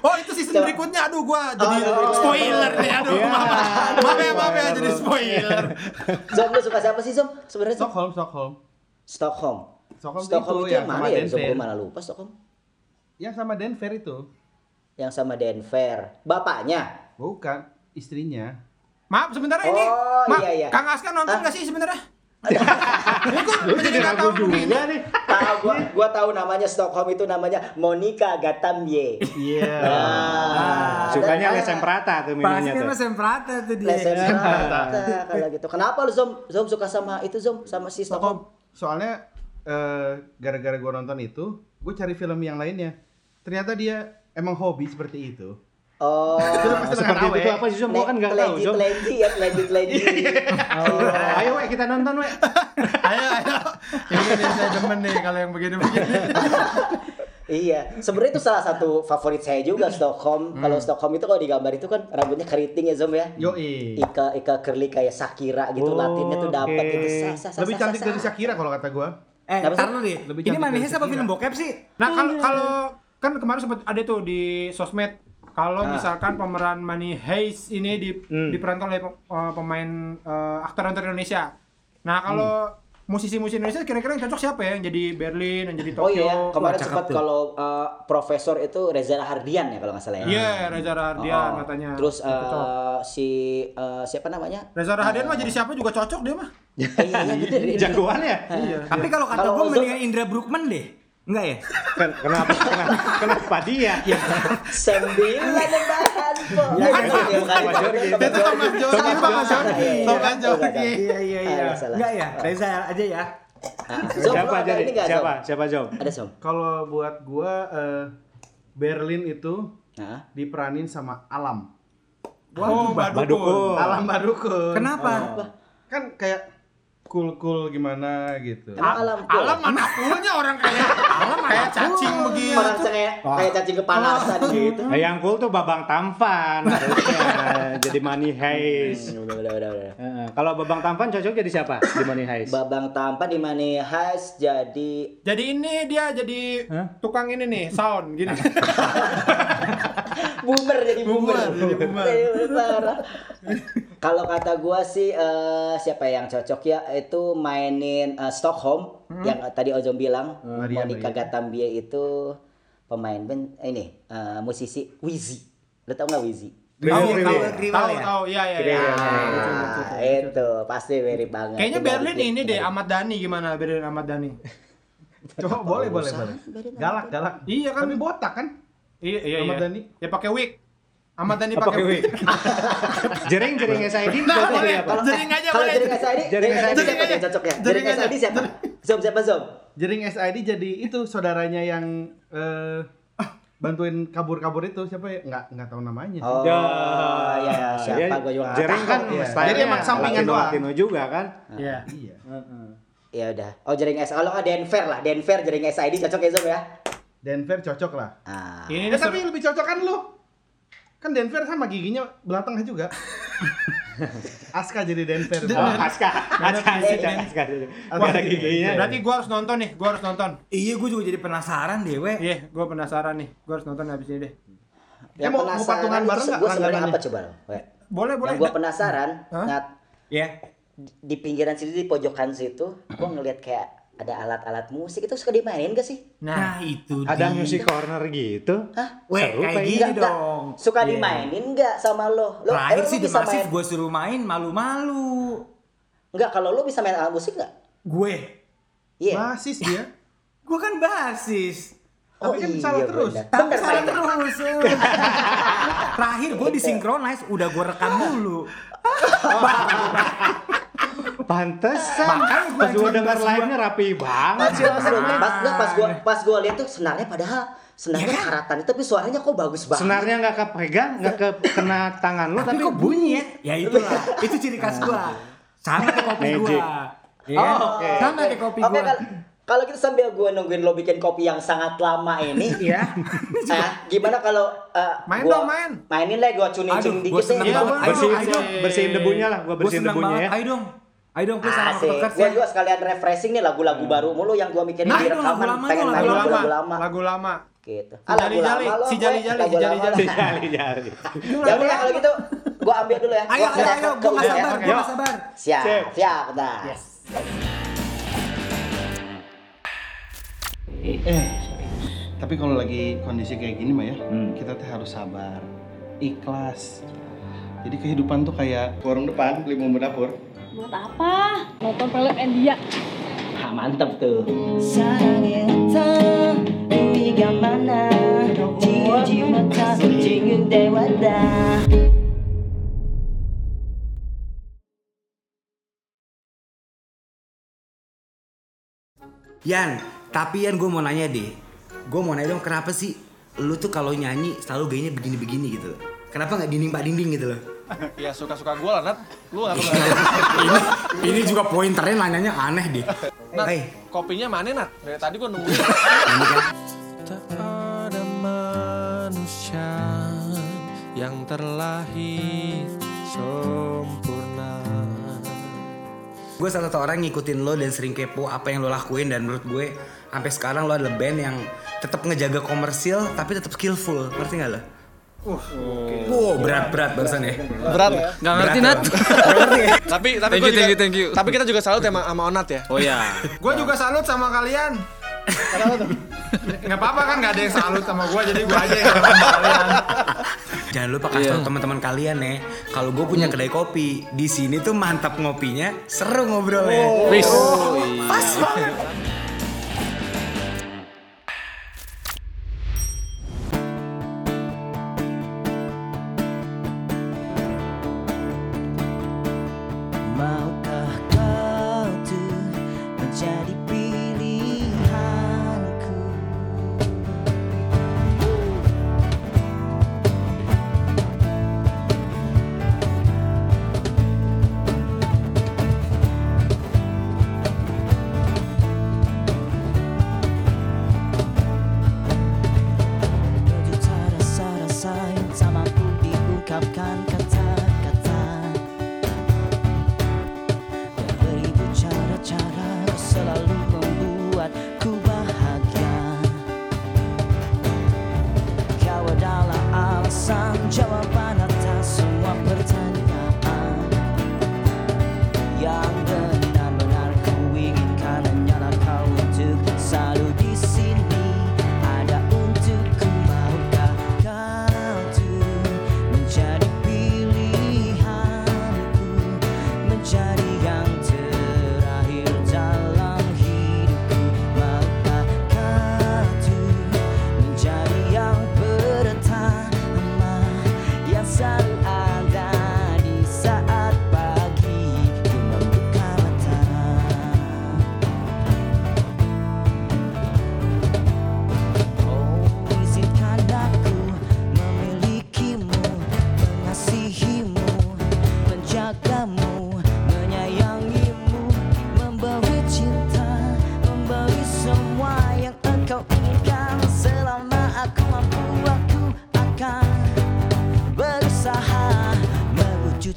A: Oh, itu season berikutnya. Aduh, gua jadi
C: Oh, oh,
A: spoiler nih. Aduh,
D: Iya.
A: maaf. Maaf ya, maaf ya jadi spoiler.
C: Zom lu suka siapa sih Zom? Sebenarnya?
E: Stockholm, Stockholm.
C: Stockholm.
E: Stockholm, itu
C: itu yang mana
E: sama
C: ya? Zom gue mana lupa Stockholm.
E: Yang sama Denver itu.
C: Yang sama Denver. Bapaknya.
E: Bukan, istrinya.
A: Maaf, ini.
C: Oh,
A: Maaf,
C: iya, iya.
A: Kang Aska nonton
C: Ah.
A: nggak sih sebenarnya? Ini menjadi nggak
D: ragu
A: tahu begini.
D: juga nih.
C: Tahu gua gua tahu namanya Stockholm itu namanya Monica Gatamye.
E: Iya.
C: Ah,
D: Sukanya
C: dan-
D: Lesem Prata tuh minumnya
B: Pasti
D: tuh.
B: mas Semprata tuh dia.
C: Lesem Prata kalau gitu. Kenapa lu Zom? Zom suka sama itu Zom sama si Stockholm?
E: Soalnya eh, gara-gara gua nonton itu, gue cari film yang lainnya. Ternyata dia emang hobi seperti itu.
C: Oh.
D: Seperti itu tuh apa sih? Gua kan nggak tahu
C: Telenji, ya, telenji, telenji.
D: Oh, ayo we kita nonton we.
A: Ayo, ayo. Ini nih saya demen nih kalau yang begini-begini.
C: Iya, sebenarnya itu salah satu favorit saya juga Stockholm. Kalau Stockholm itu kalau digambar itu kan rambutnya keriting ya Zom ya.
E: Yoi.
C: Ika Ika curly kayak Shakira gitu,
D: Oh,
C: latinnya tuh dapat
D: oke.
C: itu. Sa, sa, sa,
E: Lebih cantik dari. Shakira kalau kata gua.
B: Eh, deh.
E: Lebih
B: Ini Heist apa film bokep sih?
A: Nah, kalau kalau kan kemarin sempat ada tuh di sosmed kalau
C: Ah.
A: misalkan pemeran Money Heist ini di,
D: Hmm.
A: diperankan oleh uh, pemain uh, aktor-aktor Indonesia. Nah, kalau musisi-musisi Indonesia kira-kira yang cocok siapa ya yang jadi Berlin, yang jadi
C: Oh
A: Tokyo?
C: iya, kemarin sempat kalau uh, profesor itu Reza Hardian ya kalau nggak salah ya.
A: Iya, Reza Rahardian
C: Oh,
A: katanya.
C: Terus
A: Cocok.
C: uh, si uh, siapa namanya?
A: Reza Rahardian mah jadi siapa juga cocok dia mah.
C: Eh, iya, iya.
D: Jagoan ya?
A: Iya.
B: Tapi kalau kata gue mendingan Indra Brookman deh. Enggak ya?
D: Ken- Kenapa? Kenapa? Kenapa dia?
C: Sembilan bahan.
B: Ya,
C: bukan,
D: Jorgi.
C: bukan,
A: Itu
C: Jorgi.
A: Jorgi,
C: Salah,
A: Thomas
C: salah,
A: Jorgi.
C: iya, iya,
A: Jorgi.
B: Iya iya iya.
C: Ah.
B: Enggak ya? Reza aja ya.
D: Siapa
C: nggak, Zom?
D: Siapa? Siapa Zom?
C: Ada Zom?
E: Kalau buat gua eh, Berlin itu diperanin sama Alam.
A: Oh, Badukun.
D: Badukun.
E: Alam Badukun.
B: Kenapa?
E: Kan kayak cool-cool gimana gitu.
C: Emang alam cool?
A: Alam mana punya orang kayak alam kayak cacing begitu.
C: Orang kayak kayak cacing kepanasan gitu.
D: Nah, yang cool tuh Babang Tampan jadi Money Heist.
C: Udah, udah, udah, udah.
D: Heeh. Kalau Babang Tampan cocok jadi siapa di Money Heist?
C: Babang tampan di Money Heist jadi
A: Jadi ini dia jadi
D: Hah?
A: tukang ini nih, sound gini.
C: boomer jadi boomer.
A: Boomer.
C: Kalau kata gua sih eh, siapa yang cocok ya itu mainin eh, Stockholm yang tadi Ozom bilang
E: Maria,
C: Monica
E: Maria.
C: Gatambia itu pemain band eh, ini eh, musisi Wizzy. Lo tau nggak Wizzy?
B: Tahu tahu
A: Tahu
B: ya.
A: iya iya. Iya.
C: Ah, itu pasti mirip banget.
A: Kayaknya Berlin ini deh Ahmad Dhani gimana Berlin Ahmad Dhani?
E: Coba boleh boleh boleh. Galak galak.
A: Iya kan?
E: Botak kan?
A: Iya iya
E: Ahmad
A: iya.
E: Dhani.
A: Ya pakai wig. Ahmad Dhani
D: Apa
A: pakai
D: wig? Jering jering SID
A: Nah, boleh.
C: Kalau
A: Jering aja
C: kalau
A: boleh.
C: Jering SID,
D: Jering SID.
C: Siapa yang cocok ya?
A: Jering.
C: SID siapa? Zom siapa Zom?
E: Jering SID jadi itu saudaranya yang eh, bantuin kabur-kabur itu siapa ya? Nggak nggak tahu namanya.
C: Oh,
D: Ya,
C: ya, siapa
D: Ya,
C: gue juga
D: Jering kan
E: Iya.
D: stylenya
E: Jadi emang sampingan doang.
D: Latino juga kan?
A: Iya.
E: Iya.
C: Ya udah. Oh Jering S. Kalau nggak Denver lah, Denver Jering SID cocok ya Zom ya?
E: Denver cocok lah.
C: Ah.
A: Ini
E: Eh, tapi lebih cocok kan lu? Kan Denver sama giginya belah tengah juga. Aska jadi Denver.
D: Oh, Aska, Aska, Aska, Aska. Wah, ada giginya.
A: Berarti gua harus nonton nih, gua harus nonton.
B: Iya, gue juga jadi penasaran deh, we.
A: Iya, gua penasaran nih. Gua harus nonton habis ini deh.
C: Yang
E: Eh, mau- mau
C: penasaran
E: patungan bareng nggak
C: Gue sebenarnya apa coba? We?
A: Boleh, boleh.
C: Yang gue penasaran,
A: Hah?
C: ngat
B: Ya.
C: di pinggiran situ di pojokan situ, gue ngeliat kayak ada alat-alat musik itu suka dimainin gak sih?
B: Nah, itu
D: Ada
B: dia.
D: music corner gitu.
C: Hah?
B: Weh,
D: Seru,
B: kayak gini
C: nggak.
B: dong.
C: Suka
B: Iya.
C: dimainin nggak sama lo? Lo
B: Terakhir sih
C: bisa main?
B: gue suruh main malu-malu.
C: Nggak, kalau lo bisa main alat musik nggak?
B: Gue.
C: Iya.
E: Basis dia.
B: Gue kan basis.
E: Tapi kan salah terus.
C: bener.
B: Tapi
C: Bener
B: salah terus. Terakhir gue disinkronize, udah gue rekam dulu.
D: Pantesan.
B: Gua
D: Pas gua
B: cuma
D: denger live-nya rapi banget.
C: Pas gua, pas, nggak, pas gua pas gua lihat tuh senarnya padahal senarnya
B: kan?
C: karatan itu tapi suaranya kok bagus banget.
D: Senarnya nggak kepegang, nggak ke kena tangan lu,
B: Tapi
D: tapi
B: kok bunyi ya? Ya itulah, itu ciri khas gua. Sama kayak kopi
D: Magic.
B: gua. Iya kan?
D: Oh, oke.
B: Sama kayak kopi
C: Oke,
B: gua.
C: kalau kalau gitu sambil gua nungguin lo bikin kopi yang sangat lama ini,
B: Iya.
C: eh, gimana kalau eh,
A: Main
C: gua
A: dong, main.
C: Mainin lah gua tuning
B: gua
C: dikit deh.
A: Iya,
D: bersihin, bersihin debunya lah, gua
B: Gua
D: bersihin
B: senang
D: debunya
B: banget.
D: ya.
B: Ayo dong. Ayo dong, please sama
C: Asik.
B: Rockers
C: Gua
B: ya.
C: juga sekalian refreshing nih lagu-lagu baru mulu yang gua mikirin
B: Nah,
C: di
B: itu lagu
C: rekaman,
B: lama
C: pengen main
A: Lagu
C: lagu-lagu
A: lama,
C: lama.
A: lagu lama.
C: Gitu.
A: Si Jali-jali,
C: lo,
A: si
C: gue,
A: Jali-jali,
C: lagu
A: si
C: lama
A: Jali-jali.
C: lah.
D: Jali-jali.
C: Ya udah ya, kalau gitu gua ambil dulu ya.
B: Ayo,
C: Gua
B: ayo, ayo, gua nggak
C: ya.
B: sabar, gua nggak sabar.
C: Siap, siap, bentar.
B: Yes.
E: Eh, tapi kalau lagi kondisi kayak gini mah ya,
C: Hmm.
E: kita teh harus sabar, ikhlas. Jadi kehidupan tuh kayak warung depan beli bumbu dapur.
F: Buat apa? Nonton film India.
C: Ah, mantep tuh.
B: Yan, tapi Yan gue mau nanya deh. Gue mau nanya dong kenapa sih lu tuh kalau nyanyi selalu gayanya begini-begini gitu. Kenapa nggak dinding-dinding gitu loh?
G: Ya suka-suka gue lah, Nat. Lu gak perlu
B: ini, ini juga pointernya nanyanya aneh deh.
G: Nat,
B: Hey,
G: kopinya mana, Nat? Dari tadi gue nungguin.
B: kan.
H: Tak ada manusia yang terlahir sempurna.
B: Gue salah satu orang ngikutin lo dan sering kepo apa yang lo lakuin dan menurut gue sampai sekarang lo adalah band yang tetap ngejaga komersil tapi tetap skillful. Ngerti gak lo? Uh, wow, berat-berat barusan ya.
G: Berat.
H: Gak ngerti Nat.
B: Gak ngerti ya?
G: tapi tapi
H: Thank
G: gua
H: you,
G: juga,
H: thank you, thank you.
G: Tapi kita juga salut sama sama Onat ya.
H: Oh ya.
A: Gue juga salut sama kalian. Nggak apa-apa kan nggak ada yang salut sama gue jadi gue aja yang salut sama kalian.
B: Jangan lupa kasih tau teman-teman kalian ya. Kalau gue punya kedai kopi di sini tuh mantap ngopinya, seru ngobrolnya.
H: Wis.
B: Pas banget.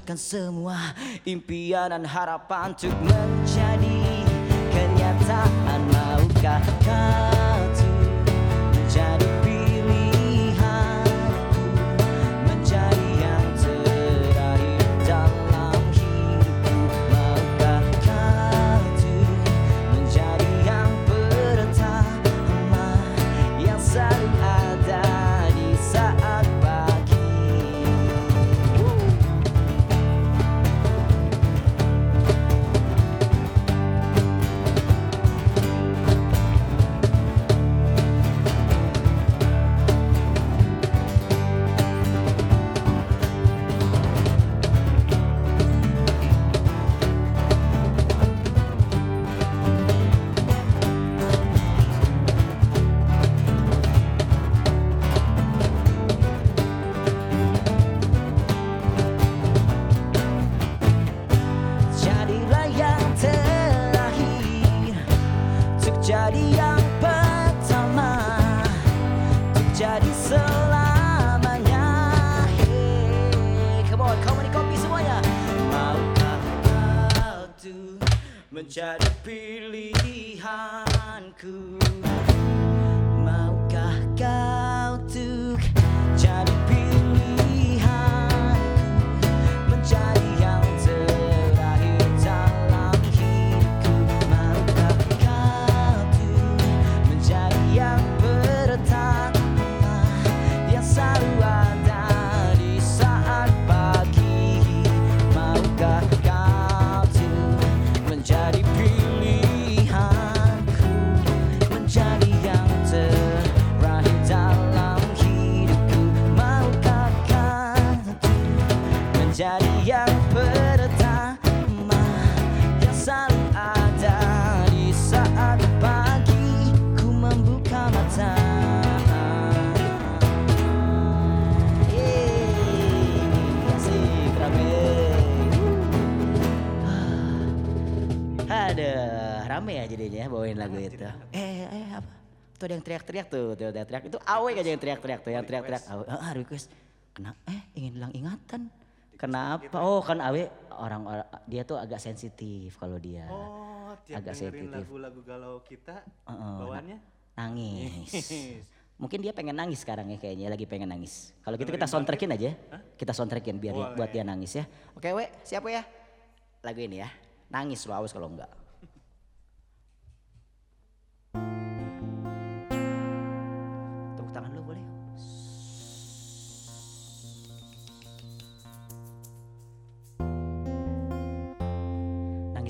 C: Mewujudkan semua impian dan harapan Untuk menjadi kenyataan Maukah kau ada yang teriak-teriak tuh, tuh ada yang teriak. Itu Awe aja yang teriak-teriak tuh, yang teriak-teriak. Awe, ah, request. Kenapa? Eh, ingin hilang ingatan. Kenapa? Oh, kan Awe orang, orang dia tuh agak sensitif kalau dia.
D: Oh, tiap
C: Agak sensitif.
D: lagu-lagu galau kita,
C: Heeh,
D: bawaannya
C: Nangis. Mungkin dia pengen nangis sekarang ya kayaknya lagi pengen nangis. Kalau gitu kita soundtrackin aja. Kita soundtrackin biar
D: Boleh.
C: buat dia nangis ya. Oke, we, siapa ya? Lagu ini ya. Nangis lo awas kalau enggak.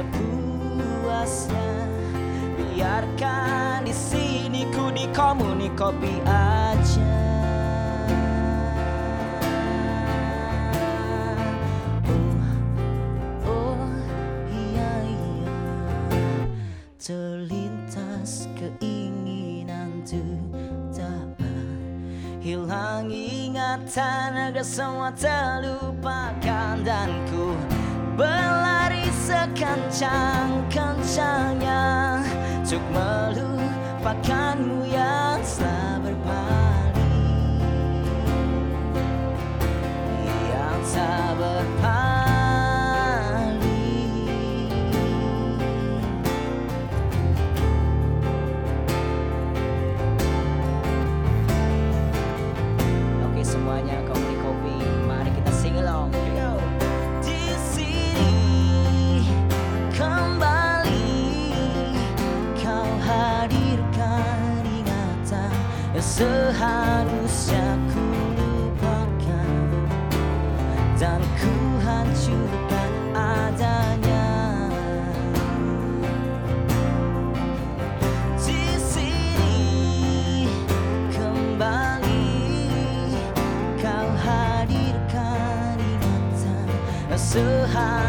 C: sepuasnya. Biarkan di sini ku di komuni kopi aja. Oh, oh, iya, iya. Terlintas keinginan dapat Hilang ingatan agar semua terlupakan Dan ku berlari sekencang-kencangnya Untuk melupakanmu yang telah berpaling Yang tak berpaling seharusnya ku lupakan dan ku hancurkan adanya. Di sini kembali kau hadirkan ingatan. Seharusnya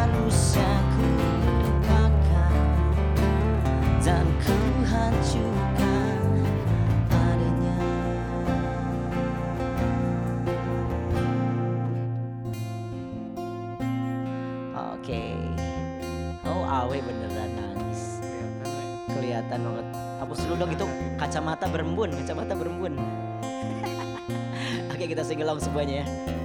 C: Dong itu kacamata berembun Kacamata berembun. Oke kita sing along semuanya ya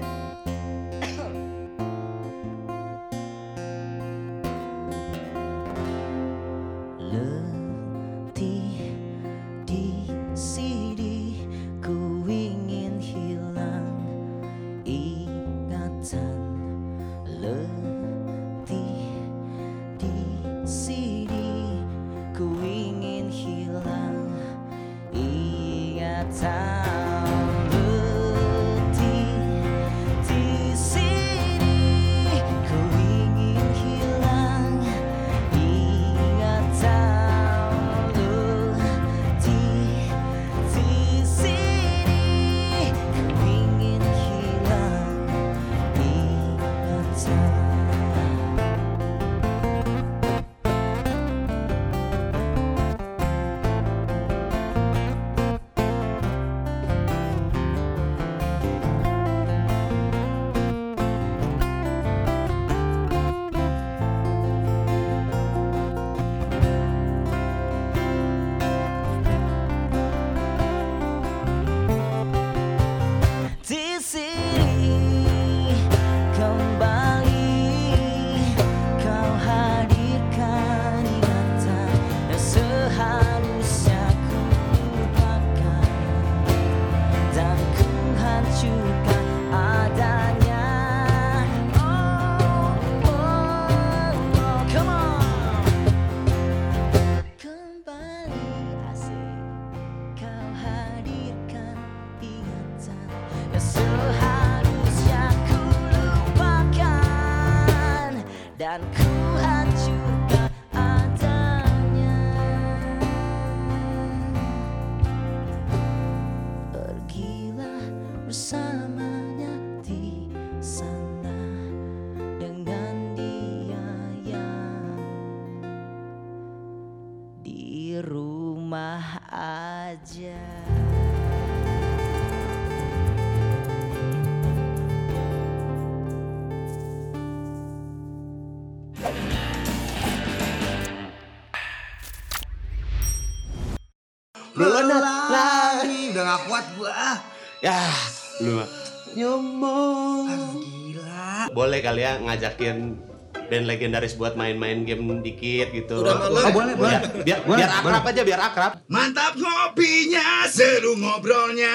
I: ngajakin band legendaris buat main-main game dikit gitu.
J: Udah malam.
B: Oh, boleh, boleh.
I: Biar, biar,
B: Boleh,
I: biar akrab aja, biar akrab.
K: Mantap ngopinya, seru ngobrolnya.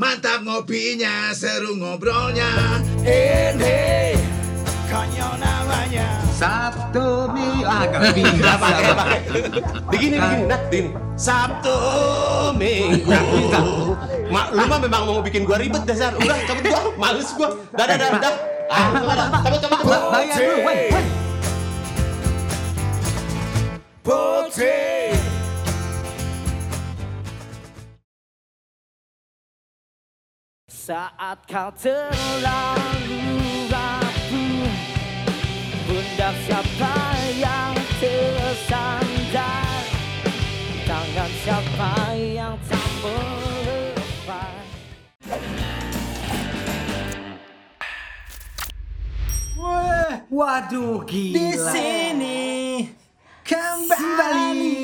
K: Mantap ngopinya, seru ngobrolnya. Ini konyol namanya.
B: satu mi ah gak
I: pakai pakai. Begini begini, nah, begini. Sabtu Minggu. Mak, lu mah memang mau bikin gua ribet dasar. Udah, cabut gua, males gua. Dah, dah, dah, dah. Ah, cabut, cabut, cabut.
B: bayar dulu wen wen
K: Putih.
C: Saat kau terlalu rapuh Pundak siapa yang tersandar Tangan siapa yang tak
B: waduh gila
A: Di sini
B: kembali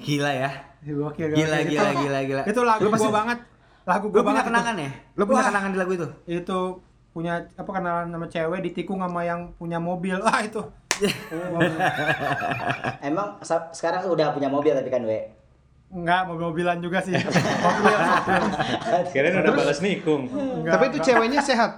B: gila ya
A: Gokil,
B: Gila,
A: gokil.
B: gila, gila, gila.
A: Itu lagu
B: pasti-
A: gua banget. Lagu
B: lu
A: gua
B: punya
A: banget.
B: kenangan
A: itu.
B: ya lu punya
A: Wah.
B: kenangan di lagu itu
A: Itu punya apa kenalan sama cewek ditikung sama yang punya mobil. Ah itu.
L: Emang sekarang udah punya mobil tapi kan, We?
A: Enggak, mobil-mobilan juga sih. mobil, mobil.
D: Kirain udah balas nikung.
A: Enggak,
E: Tapi itu
A: enggak.
E: ceweknya sehat.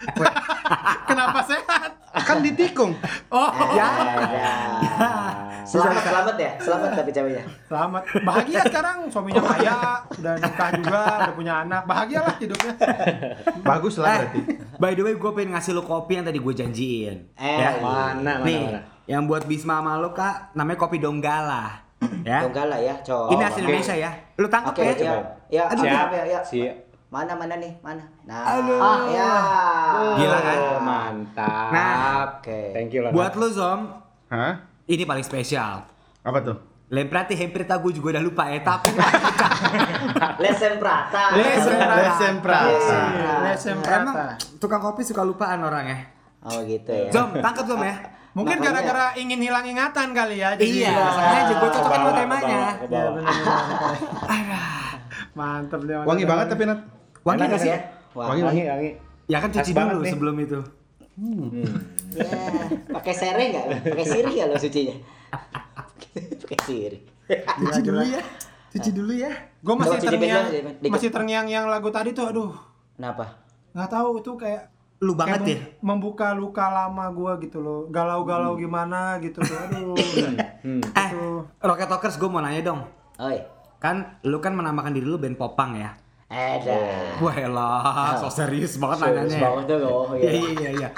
A: Kenapa sehat?
E: Kan ditikung.
A: Oh,
L: Ya. Selamat selamat ya, selamat tapi ceweknya.
A: selamat. Bahagia sekarang, suaminya kaya, udah nikah juga, udah punya anak. Bahagia lah hidupnya.
E: Bagus lah
B: Eh,
E: berarti.
B: By the way, gue pengen ngasih lu kopi yang tadi gue janjiin.
C: Eh,
B: ya.
D: Mana, mana,
B: Nih,
D: mana?
B: yang buat Bisma sama lu kak, namanya kopi Donggala. Ya.
C: Donggala ya, cowok.
B: Ini asli Indonesia ya. Lu tangkap
C: Oke,
B: ya.
C: ya. Ya,
B: Aduh,
C: siap,
D: siap.
C: ya, ya.
D: Siap.
C: Mana mana nih? Mana? Nah,
B: Aduh.
C: ah ya.
B: Gila kan?
D: Oh, mantap.
B: Nah,
C: Oke.
D: Thank you lah.
B: Buat lu Zom,
E: Hah?
B: ini paling spesial.
E: Apa tuh?
B: Lemprati hampir tahu gue juga udah lupa ya, tapi
C: Lesen Prata.
A: Lesen Prata.
E: Lesen Prata.
A: Lesen
B: emang
A: Prata.
B: tukang kopi suka lupaan orang ya.
C: Oh gitu ya.
B: Zom, tangkap Zom ya.
A: Mungkin gara-gara ingin hilang ingatan kali ya. jadi-
B: Iya, sengaja gue cocokin buat temanya.
A: Iya. Mantep dia.
E: Wangi banget tapi Nat.
B: Wangi
C: Enak
B: gak sih?
C: ya? Wah.
E: Wangi
D: Wangi, wangi.
B: Ya kan cuci dulu
D: nih.
B: sebelum itu.
C: Ya, pakai sere nggak? Pakai sirih nggak lo sucinya? pakai sirih.
B: Cuci dulu ya. Cuci dulu ya.
A: Gue masih terngiang, masih terngiang yang lagu tadi tuh, aduh,
C: Kenapa?
A: nggak tahu itu kayak
B: Lu banget
A: kayak
B: ya.
A: mem- membuka luka lama gue gitu loh, galau-galau gimana gitu loh, aduh.
B: Eh, Rocket Talkers gue mau nanya dong.
C: Oi.
B: Kan lu kan menamakan diri lu band Popang ya.
C: Ada.
B: Wah elah, so serius banget
C: Serius
B: nanyanya.
C: banget tuh, oh,
B: Iya
C: iya.
B: iya iya.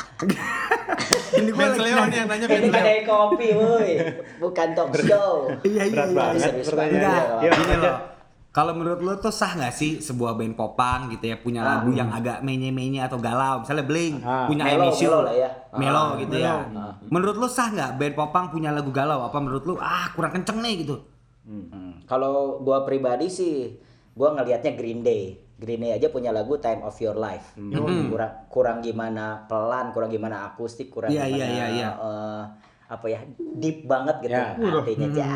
B: Ini gue lagi
A: nih yang nanya
C: Ini kedai kopi, woi. Bukan talk show.
B: Iya iya
D: Berat
B: iya.
D: banget
C: serius.
B: Enggak,
C: Iya,
B: gini loh. Kalau menurut lu tuh sah nggak sih sebuah band popang gitu ya punya lagu yang agak menye-menye atau galau, misalnya Blink
D: Ah,
B: punya
C: melo- melo lah ya.
B: melo
C: Ah,
B: gitu ya. Menurut lu sah nggak band popang punya lagu galau? Apa menurut lu ah kurang kenceng nih gitu?
C: Hmm. Kalau gua pribadi sih, gua ngelihatnya Green Day. Green Day aja punya lagu Time of Your Life.
B: Hmm.
C: Kurang kurang gimana pelan, kurang gimana akustik, kurang
B: Iya,
C: gimana
B: iya, iya, iya.
C: eh, apa ya deep banget gitu
D: Ya.
C: artinya
B: Hmm.
C: ja.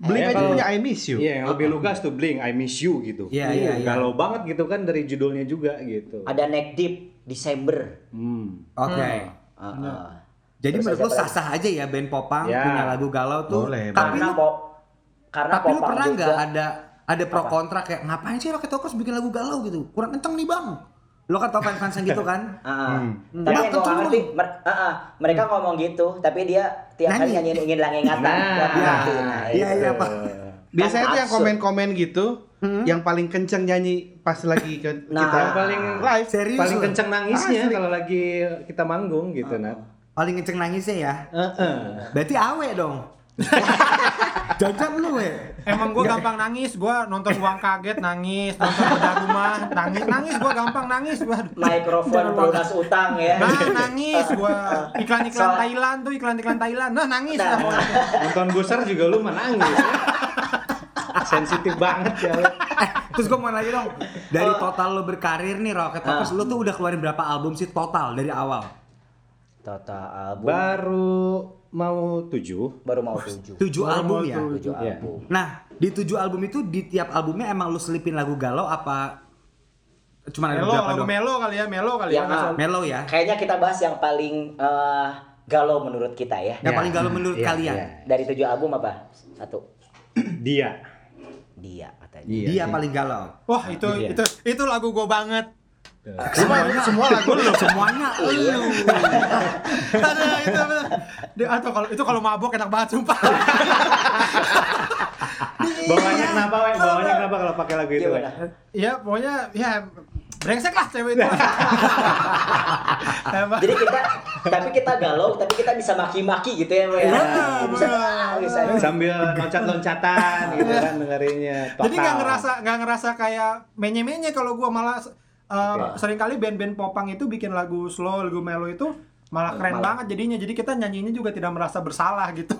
E: Blink
D: Eh,
E: aja punya I Miss You.
D: Iya, yang lebih lugas tuh Blink, I Miss You gitu.
B: Iya, iya, iya.
D: Galau banget gitu kan dari judulnya juga gitu.
C: Ada Neck Deep December.
D: Hmm.
B: Oke.
C: Uh, uh.
B: Jadi
C: Terus
B: menurut
C: lagi?
B: sah-sah aja ya band popang
D: Ya.
B: punya lagu galau tuh.
E: Boleh,
B: tapi
C: karena pop karena
B: tapi lu
C: popang
B: pernah nggak ada ada pro
C: Apa?
B: kontra kayak ngapain sih Rocket Talkers bikin lagu galau gitu? Kurang kenceng nih bang. Lo kan tau fans-fans yang gitu kan?
C: Ah, ah.
B: Hmm.
C: Tapi yang gue ngerti, mer- ah, ah. mereka ngomong gitu, tapi dia tiap kali
B: Nyanyi.
C: nyanyiin ingin lang ingatan.
D: Nah,
B: iya.
C: ngerti. Nah,
B: Iya,
C: itu.
B: iya, Pak.
E: Biasanya tuh yang komen-komen gitu, yang paling kenceng nyanyi pas lagi ke
C: Nah.
E: kita
D: Yang paling
E: live.
B: Serius
D: paling
B: lu?
D: kenceng nangisnya
E: Asli.
D: kalau lagi kita manggung gitu, Nat.
B: Paling kenceng nangisnya ya.
D: Heeh.
B: Berarti awe dong. Jangan lu we.
A: Emang gue gampang nangis, gue nonton uang kaget nangis, nonton bedah rumah nangis, nangis gue gampang nangis, Waduh.
C: Mikrofon pelunas utang ya.
A: Nah nangis gue iklan-iklan Thailand tuh iklan-iklan Thailand, nah nangis lah.
C: Nah.
D: Nonton Buser juga lu menangis ya. Sensitif banget ya. lu.
B: Eh, terus gue mau nanya dong. Dari total lo berkarir nih Rocket Talkers,
C: Ah.
B: lo tuh udah keluarin berapa album sih total dari awal?
C: Total album
D: Baru mau tujuh.
C: baru mau tujuh.
B: Tujuh album ya.
C: Tujuh
D: Iya.
C: album.
B: Nah, di tujuh album itu di tiap albumnya emang lu selipin lagu galau apa cuma ada
A: Melo, lagu? Melo kali ya, Melo kali ya.
C: Yang
A: salah.
B: Melo ya.
C: Kayaknya kita bahas yang paling eh, galau menurut kita ya.
B: Yang paling galau menurut
D: Iya,
B: kalian?
D: iya.
C: Dari tujuh album apa? Satu.
D: Dia.
C: Dia katanya.
B: Dia paling galau.
A: Wah itu
D: Iya.
A: itu itu lagu gue banget.
B: Semuanya semua lagu lu. Semuanya
C: Iya.
B: lu.
A: Aduh, itu bener. Atau kalau itu kalau mabok enak banget sumpah.
D: Bawanya kenapa, we? Bawanya kenapa kalau pakai lagu itu?
C: Gimana?
A: Iya pokoknya ya brengsek lah cewek itu.
C: Jadi kita, tapi kita galau, tapi kita bisa maki-maki gitu ya, Mbak, ya. Bisa, bisa.
D: Sambil loncat-loncatan gitu kan dengerinnya.
A: Jadi nggak ngerasa nggak ngerasa kayak menye-menye kalau gua malah uh,
D: Oke.
A: sering kali band-band popang itu bikin lagu slow, lagu melo itu malah keren
C: Malah.
A: banget jadinya. Jadi kita nyanyinya juga tidak merasa bersalah gitu.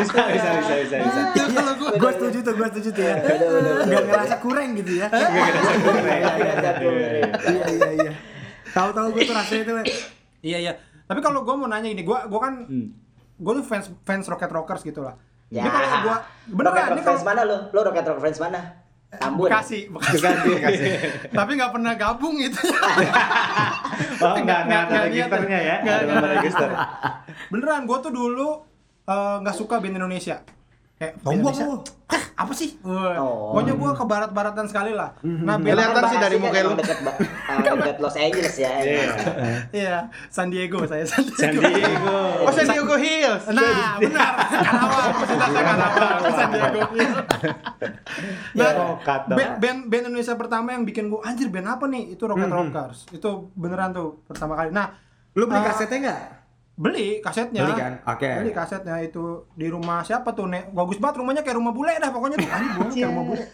D: bisa, bisa, bisa, bisa, bisa.
A: Kalau gua
B: Gue setuju tuh, gue setuju tuh ya. Gak ngerasa kurang gitu ya.
D: Gak ngerasa kurang.
B: Iya iya iya. Tahu-tahu gue tuh rasanya tuh. we.
A: Iya iya. Tapi kalau gua mau nanya ini, gua gua kan
D: Hmm.
A: gua tuh fans fans Rocket Rockers gitu lah.
C: Ya.
A: Ini kalau gua
C: Rocket
A: beneran
C: Rock
A: kalau
C: mana lu? Lu Rocket Rock Friends mana? Tambun.
A: Bekasi, Bekasi. Tapi nggak pernah gabung gitu.
D: Oh, enggak, enggak ada registernya ya.
A: Nggak,
D: Ada register.
A: Beneran, gua tuh dulu eh, nggak suka band Indonesia. Kayak
B: Sombong
A: Indonesia,
B: lu.
A: apa sih?
C: Oh.
A: Pokoknya gue ke barat-baratan sekali lah. Nah, band
E: Kelihatan sih dari muka lu.
C: Deket, ba- ah, deket Los Angeles ya.
A: Iya, San Diego saya San Diego.
D: San Diego.
E: Oh, San Diego Hills.
A: Nah, benar. Karawang, fasilitasnya Karawang, San Diego. nah,
D: Rokat dong.
A: band, band, band Indonesia pertama yang bikin gue anjir band apa nih? Itu Rocket Rockers. Itu beneran tuh pertama kali. Nah,
B: Lu beli
A: eh,
B: kasetnya nggak?
A: Beli kasetnya.
B: Beli kan? Oke.
A: Beli kasetnya itu di rumah siapa tuh? Nek, bagus banget rumahnya kayak rumah bule dah pokoknya tuh. Anjir, gua kayak rumah bule.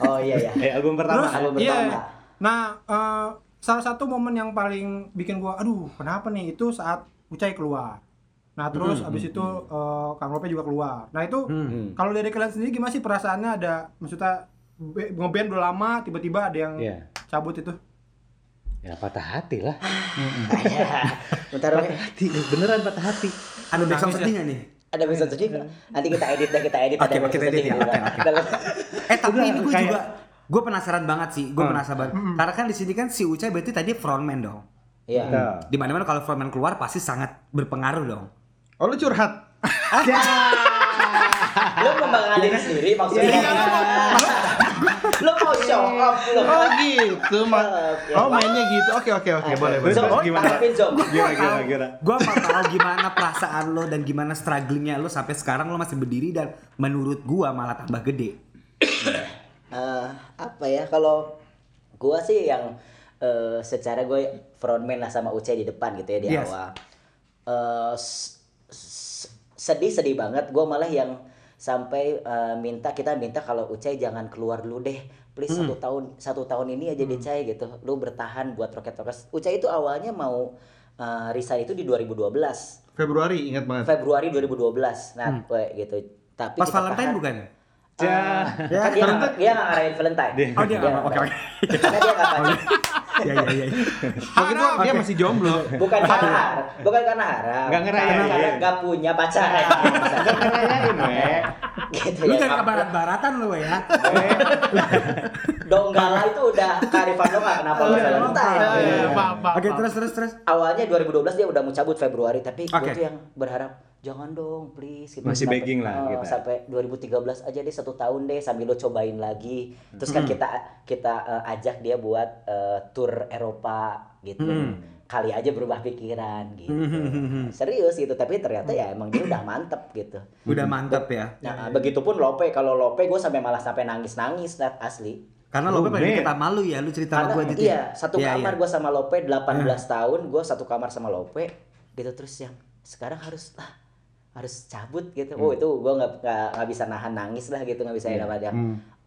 C: Oh iya ya.
D: Eh, album pertama.
A: Terus,
C: album
A: iya.
C: pertama.
A: Nah, eh, salah satu momen yang paling bikin gua aduh, kenapa nih? Itu saat Ucai keluar. Nah, terus abis itu eh, Kang Lope juga keluar. Nah, itu
B: Hmm.
A: kalau dari kalian sendiri gimana sih perasaannya ada maksudnya ngeband udah lama tiba-tiba ada yang
D: Iya.
A: cabut itu?
D: Ya patah hati lah.
C: Bentar,
D: Patah hati, beneran patah hati.
B: Ada backsound
A: Nangis
B: sedih nggak nih?
C: Ada bisa sedih nggak? Nanti kita edit deh, kita edit.
B: Oke,
C: ada
B: kita edit ya. Oke,
C: kan.
B: oke.
C: Kita-
B: Eh tapi ini gue
D: kayak-
B: juga gue penasaran banget sih, gue penasaran banget. Karena kan di sini kan si Ucai berarti tadi frontman dong.
C: Iya.
D: Betul.
B: Di mana mana kalau frontman keluar pasti sangat berpengaruh dong.
E: Oh, lu curhat.
C: Lu membanggakan sendiri maksudnya. Lu mau show off lu.
E: Oh gitu, Ma.
C: Oke.
E: Oh mainnya gitu. Oke oke oke, boleh boleh.
C: Zom,
D: Terus gimana? Gimana gimana gimana?
B: Gue mau tahu gimana perasaan lo dan gimana strugglingnya lo sampai sekarang lo masih berdiri dan menurut gua malah tambah gede.
C: Eh, apa ya kalau gua sih yang eh, secara gue frontman lah sama Uce di depan gitu ya di
B: Yes.
C: awal. Eh, s- sedih sedih banget. Gua malah yang sampai eh, minta kita minta kalau Uce jangan keluar dulu deh. Please satu tahun satu tahun ini aja deh Cai gitu. Lu bertahan buat Rocket Rockers. Uce itu awalnya mau eh, resign itu di 2012.
E: Februari ingat banget.
C: Februari 2012. Nah, gue gitu. Tapi
B: Pas Valentine
C: tahan.
B: bukan?
C: Eh, kan dia nggak dia nggak ngarahin Valentine.
B: Oh dia oke oke.
C: Karena dia.
B: Iya iya iya.
E: Waktu itu dia masih jomblo.
C: Bukan karena harap, bukan karena harap.
D: Nggak ngerayain.
C: Karena karena nggak punya pacaran.
D: Ngerayain, Wek.
C: gitu
B: Lu
C: ya.
B: jangan ke barat-baratan lo ya.
C: Donggala itu udah kearifan lokal kenapa nggak Valentine?
A: Iya,
C: Iya.
A: paham, paham,
B: Oke terus terus terus.
C: Awalnya 2012 dia udah mau cabut Februari, tapi gue tuh yang berharap jangan dong please gitu.
D: Masih
C: Sampai-
D: begging lah
C: eh,
D: kita.
C: Sampai 2013 aja deh satu tahun deh sambil lo cobain lagi. Terus kan kita kita eh, ajak dia buat eh, tour Eropa gitu. Kali aja berubah pikiran gitu. Serius gitu, tapi ternyata ya emang dia udah mantep gitu.
B: Udah mantap ya.
C: Nah, begitupun Lope, kalau Lope gue sampai malah sampai nangis-nangis Nat, asli.
B: Karena lo
D: Lu,
B: pengen
D: Bet.
B: kita malu ya, lu cerita sama gue gitu.
C: iya, satu
B: Iya,
C: kamar
B: iya.
C: gue sama Lope 18 tahun, gue satu kamar sama Lope gitu terus yang sekarang harus ah, harus cabut gitu.
B: Hmm.
C: Oh, itu gue nggak nggak nggak bisa nahan nangis lah gitu, nggak bisa
B: Iya.
C: yeah. yang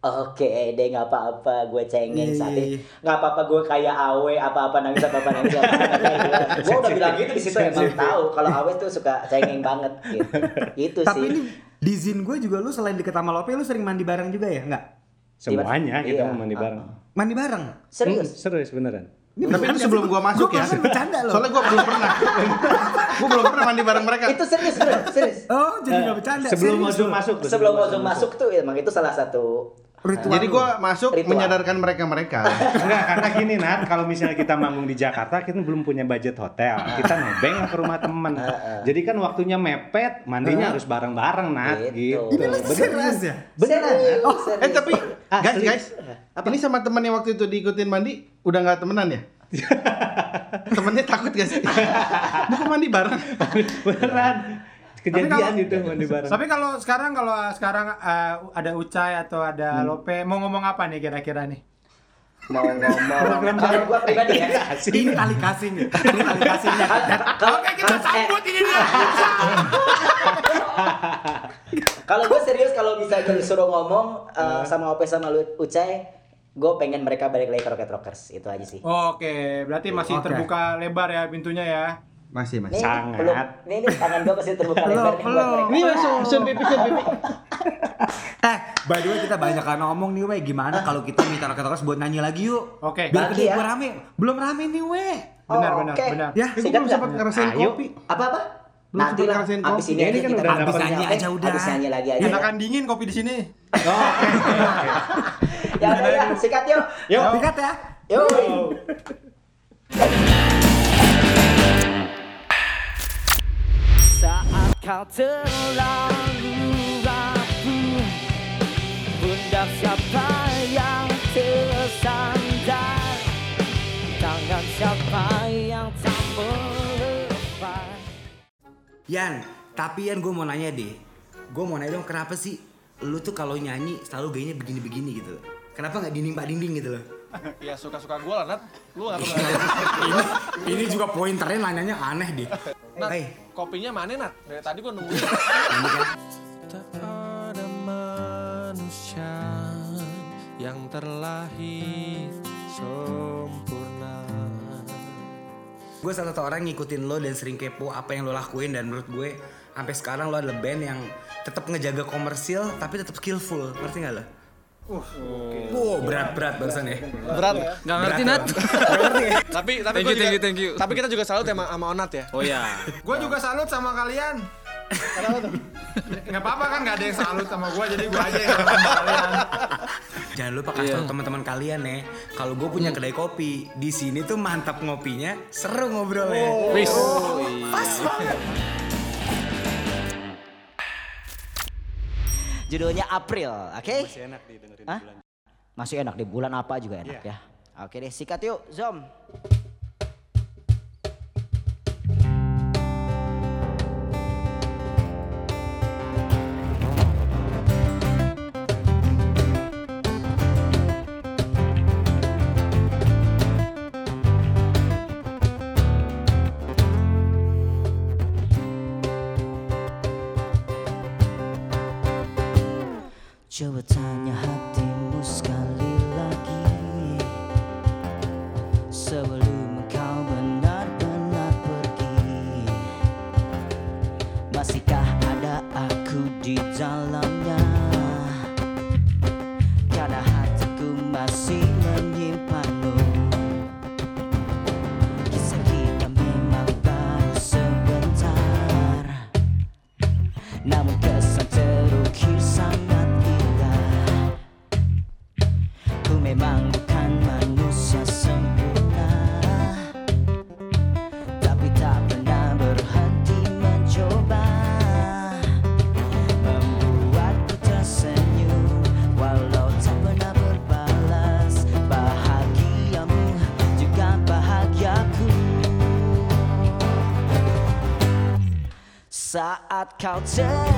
C: Oke deh nggak apa-apa gue cengeng
B: Iya,
C: saat
B: iya,
C: ini nggak apa-apa gue kayak awe apa-apa nangis apa-apa nangis apa-apa gue udah bilang gitu di situ emang tahu kalau awe tuh suka cengeng banget gitu itu
B: Tapi
C: sih
B: ini di Zin gue juga lu selain deket sama Lope lu sering mandi bareng juga ya? Enggak?
D: Semuanya kita
C: Iya.
D: mau mandi bareng.
B: Mandi bareng?
C: serius
D: Hmm, serius beneran.
B: Ini
E: Tapi itu sebelum gua masuk ya.
B: Gue bercanda loh.
E: Soalnya gua belum pernah. gua belum pernah mandi bareng mereka.
C: itu serius serius, serius.
B: Oh jadi gak bercanda.
D: Sebelum
B: Serius
D: Ozum masuk. tuh,
C: sebelum Ozum masuk tuh emang itu salah satu
B: Ritual
E: Jadi
B: lu.
E: gua masuk
C: Ritual.
E: menyadarkan mereka-mereka.
D: Enggak, karena gini Nat, kalau misalnya kita manggung di Jakarta, kita belum punya budget hotel. Kita nebeng ke rumah temen. Jadi kan waktunya mepet, mandinya harus bareng-bareng Nat,
C: Gitu.
D: gitu.
B: Ini serius ya?
D: Beneran.
C: Oh, serius.
E: Eh tapi guys guys, ini sama temen yang waktu itu diikutin mandi udah nggak temenan ya? Temennya takut gak sih? Bukan mandi bareng.
D: Beneran. Kejadian
A: kalau-
D: itu mandi bareng.
A: Tapi kalau sekarang kalau sekarang eh, ada Ucai atau ada Lope mau ngomong apa nih kira-kira nih?
C: mau ngomong kalau gua pribadi ya
B: Ini tali kasih nih. Ini tali kasihnya.
C: kalau kita
A: Sambut ini dia.
C: kalau gue serius kalau bisa disuruh ngomong eh, sama Ope sama Ucai gue pengen mereka balik lagi ke Rocket Rockers itu aja sih
A: Oke, berarti masih
B: Oke.
A: terbuka lebar ya pintunya ya.
E: Masih
C: Nih,
E: masih.
D: Sangat.
C: belum, nih, nih tangan gue masih terbuka
B: Belum,
C: lebar nih
B: belum.
C: mereka.
E: Ini langsung sun pipi sun pipi.
B: Eh, by the way kita banyak kan ngomong nih we gimana kalau kita minta rakyat rakyat buat nyanyi lagi yuk.
A: Oke.
B: Biar
C: Lagi
B: gede
C: ya?
B: rame. Belum rame nih we.
A: Benar,
C: Oh,
A: benar,
C: oke.
A: benar.
B: Ya,
C: Sikat
E: belum sempat ngerasain
D: Ayo.
E: kopi.
C: apa-apa
E: Belum
C: nanti lah
E: ngerasain
C: abis
E: kopi.
C: ini
D: Ini
C: aja
D: kan
C: kita
D: udah
B: Abis nyanyi aja udah.
C: abis nyanyi lagi aja
A: Enakan dingin kopi di sini.
C: ya udah ya sikat yuk
D: Yuk.
B: Pikat ya.
C: yuk
M: Saat kau terlalu rapuh
C: Hendak siapa yang tersandar Tangan siapa yang tak melepas
B: Yan, tapi Yan gue mau nanya deh. Gue mau nanya dong kenapa sih lu tuh kalau nyanyi selalu gayanya begini-begini gitu. Kenapa nggak dinding pak dinding gitu loh?
N: Ya suka-suka gue lah, Nat. Lu gak perlu
B: ini, ini juga pointernya nanyanya aneh deh.
N: Nat,
B: Hey,
N: kopinya mana, Nat? Dari tadi gue nungguin.
B: ini kan
H: Tak ada manusia yang terlahir sempurna
B: gue salah satu orang ngikutin lo dan sering kepo apa yang lo lakuin dan menurut gue sampai sekarang lo adalah band yang tetap ngejaga komersil tapi tetap skillful ngerti nggak lo?
A: Uh,
B: Wow berat berat barusan ya.
N: Berat ya?
O: Gak ngerti Nat.
B: Ya?
N: Tapi tapi
O: Thank you, thank you, thank you.
N: Tapi kita juga salut sama, sama Onat ya.
O: Oh ya.
A: Gue juga salut sama kalian. Kenapa tuh? Nggak apa-apa kan nggak ada yang salut sama gue jadi gue aja yang salut sama kalian.
B: Jangan lupa kasih
O: Iya.
B: tau teman-teman kalian nih, kalau gue punya kedai kopi di sini tuh mantap ngopinya, seru ngobrolnya.
O: Wis.
B: Pas banget.
C: Judulnya April, oke?
D: Masih enak didengerin
C: Hah?
D: bulan.
C: Masih enak di bulan apa juga enak
D: Iya.
C: ya. Oke deh, sikat yuk, Zom. Sebelum saat kau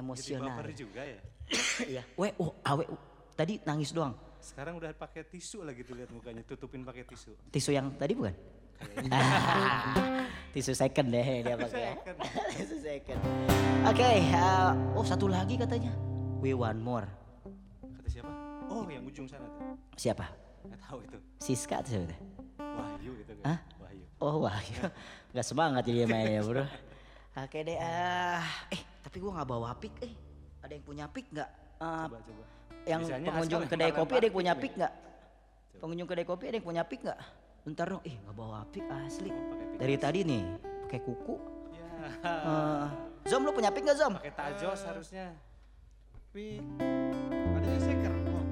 C: eh,
D: Jadi
C: emosional.
D: baper juga ya.
C: Iya. Weh, oh, awe. uh, Tadi nangis doang.
D: Sekarang udah pakai tisu lagi tuh lihat mukanya tutupin pakai tisu.
C: Tisu yang tadi bukan? Tisu second deh dia pakai. Tisu second. Oke, eh, oh satu lagi katanya. We one more.
D: Kata siapa? Oh, yang ujung sana tuh.
C: Siapa?
D: Nggak tahu itu.
C: Siska atau siapa? tuh?
D: Wahyu itu. kan.
C: Hah?
D: Wahyu.
C: Oh Wahyu. Gak semangat jadi mainnya bro. Oke deh. ah. eh tapi gua nggak bawa pik. Eh ada yang punya pik nggak? Eh,
D: Coba coba.
C: yang
D: Bisanya
C: pengunjung kedai kopi ada yang punya pik nggak? Pengunjung kedai kopi ada yang punya pik nggak? Bentar dong. Eh nggak bawa pik asli.
D: Oh, pik
C: Dari tadi nih pakai kuku.
D: Ya.
C: Eh, Zom lu punya pik nggak Zom?
D: Pakai tajos harusnya. Pik. Adanya seker. Oh,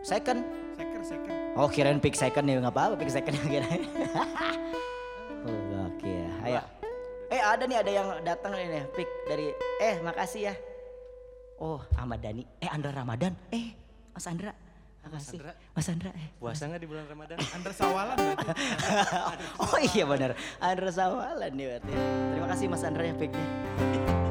C: Second.
D: seker seker.
C: Oh kirain pick second nih nggak apa-apa pick second kirain. oh, Oke ya, ayo. Eh ada nih ada yang datang nih nih pick dari eh makasih ya. Oh Ahmad Dhani, eh Andra Ramadan, eh Mas Andra, makasih.
D: Andra.
C: Mas Andra, eh.
D: Puasa nggak di bulan Ramadan?
E: Andra Sawalan.
C: Oh iya benar, Andra Sawalan nih berarti. Terima kasih Mas Andra ya picknya.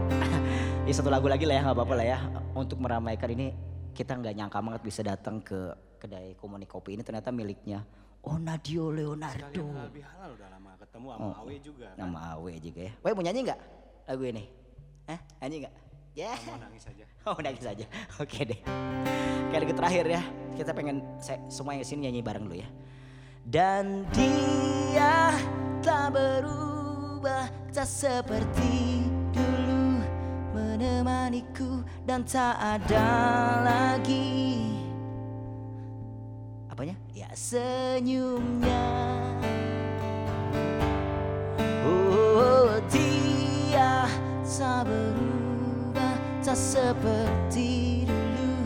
C: ya satu lagu lagi lah ya nggak apa-apa lah ya untuk meramaikan ini kita nggak nyangka banget bisa datang ke kedai komunik kopi ini ternyata miliknya Onadio Leonardo.
D: Sekalian halal bihalal udah lama ketemu sama
C: Oh,
D: Awe juga. kan.
C: Nama Awe juga ya. Weh mau nyanyi nggak lagu ini? Hah? Nyanyi nggak? Ya.
D: Mau nangis aja.
C: Oh nangis aja. Oke deh. Kayak lagu terakhir ya. Kita pengen saya, semua yang sini nyanyi bareng dulu ya. Dan dia tak berubah tak seperti dulu menemaniku dan tak ada lagi senyumnya. Oh, dia tak berubah tak seperti dulu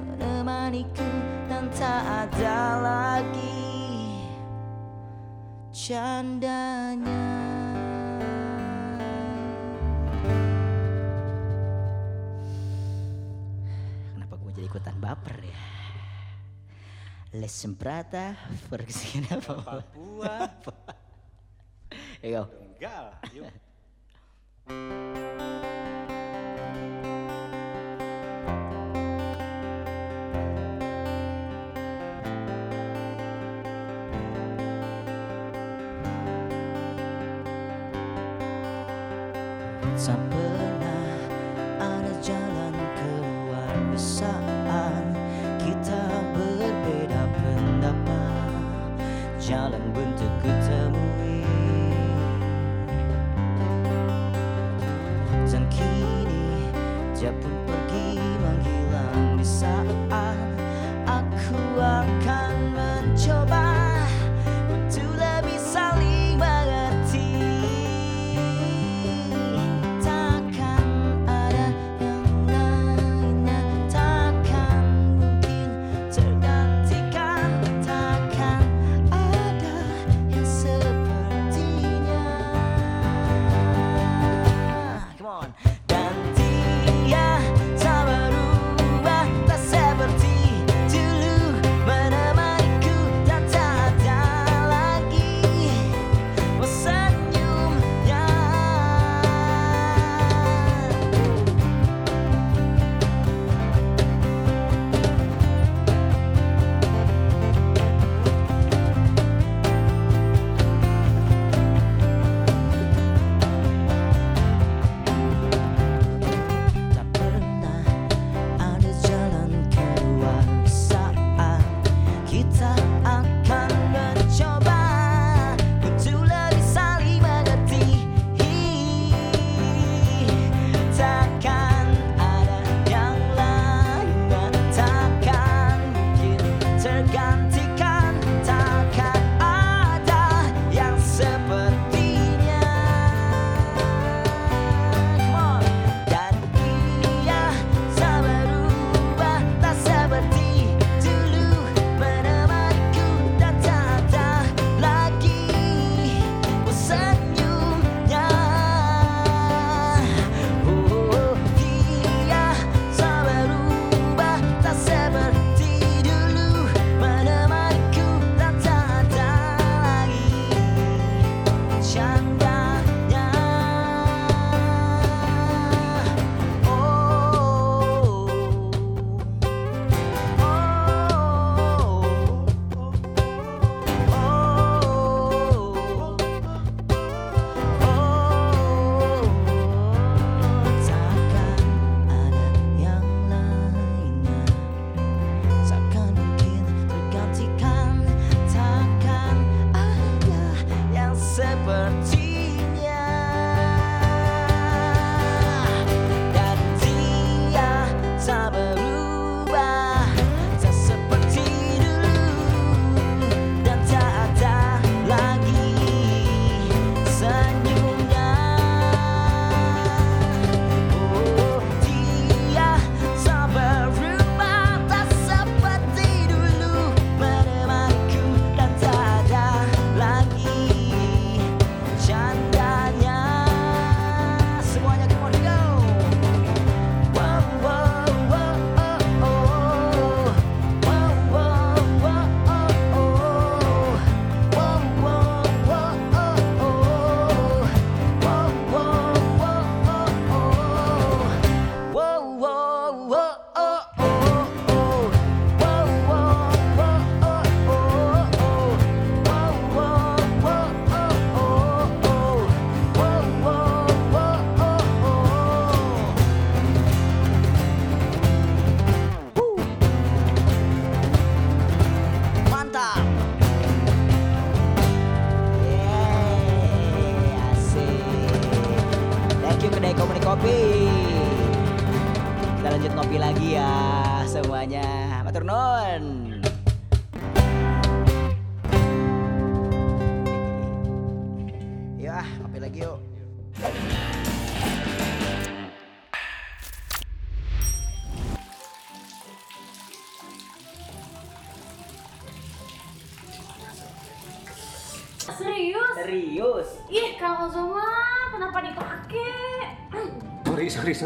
C: menemaniku dan tak ada lagi candanya. Kenapa gue jadi ikutan baper ya? Les semprata persiana
D: Papua.
C: Ya go.
D: Enggak lah. Yuk.
C: Tak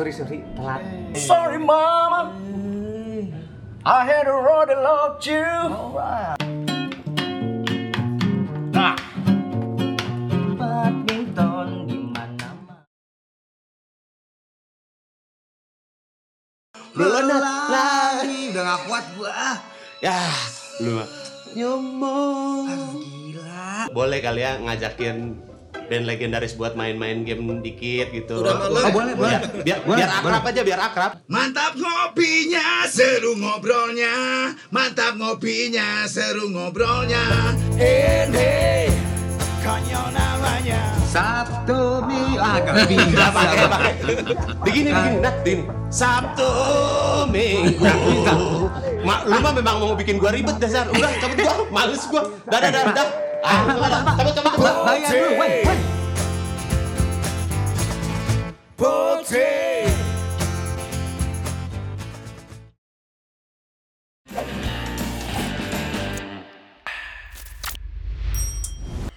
B: Sorry, sorry. Telat.
C: Sorry mama. I had a road that loved you. Nah. Badminton di mana
I: Belum lagi, udah gak kuat gua. Ya, lu. Nyombong. Gila. Boleh kali ya ngajakin band legendaris buat main-main game dikit gitu.
K: Udah malam.
I: Oh, boleh, boleh. Biar, biar, biar akrab aja, biar akrab.
K: Mantap ngopinya, seru ngobrolnya. Mantap ngopinya, seru ngobrolnya. Ini konyol namanya.
B: Sabtu minggu ah gak bisa
I: pakai pakai. Begini begini, nah, begini. Sabtu Minggu. Ma, lu mah memang mau bikin gua ribet dasar. Udah, cabut gua, males gua. Dah, dah, dah, dah. Ah,
B: dulu, woi, woi.
K: Putih.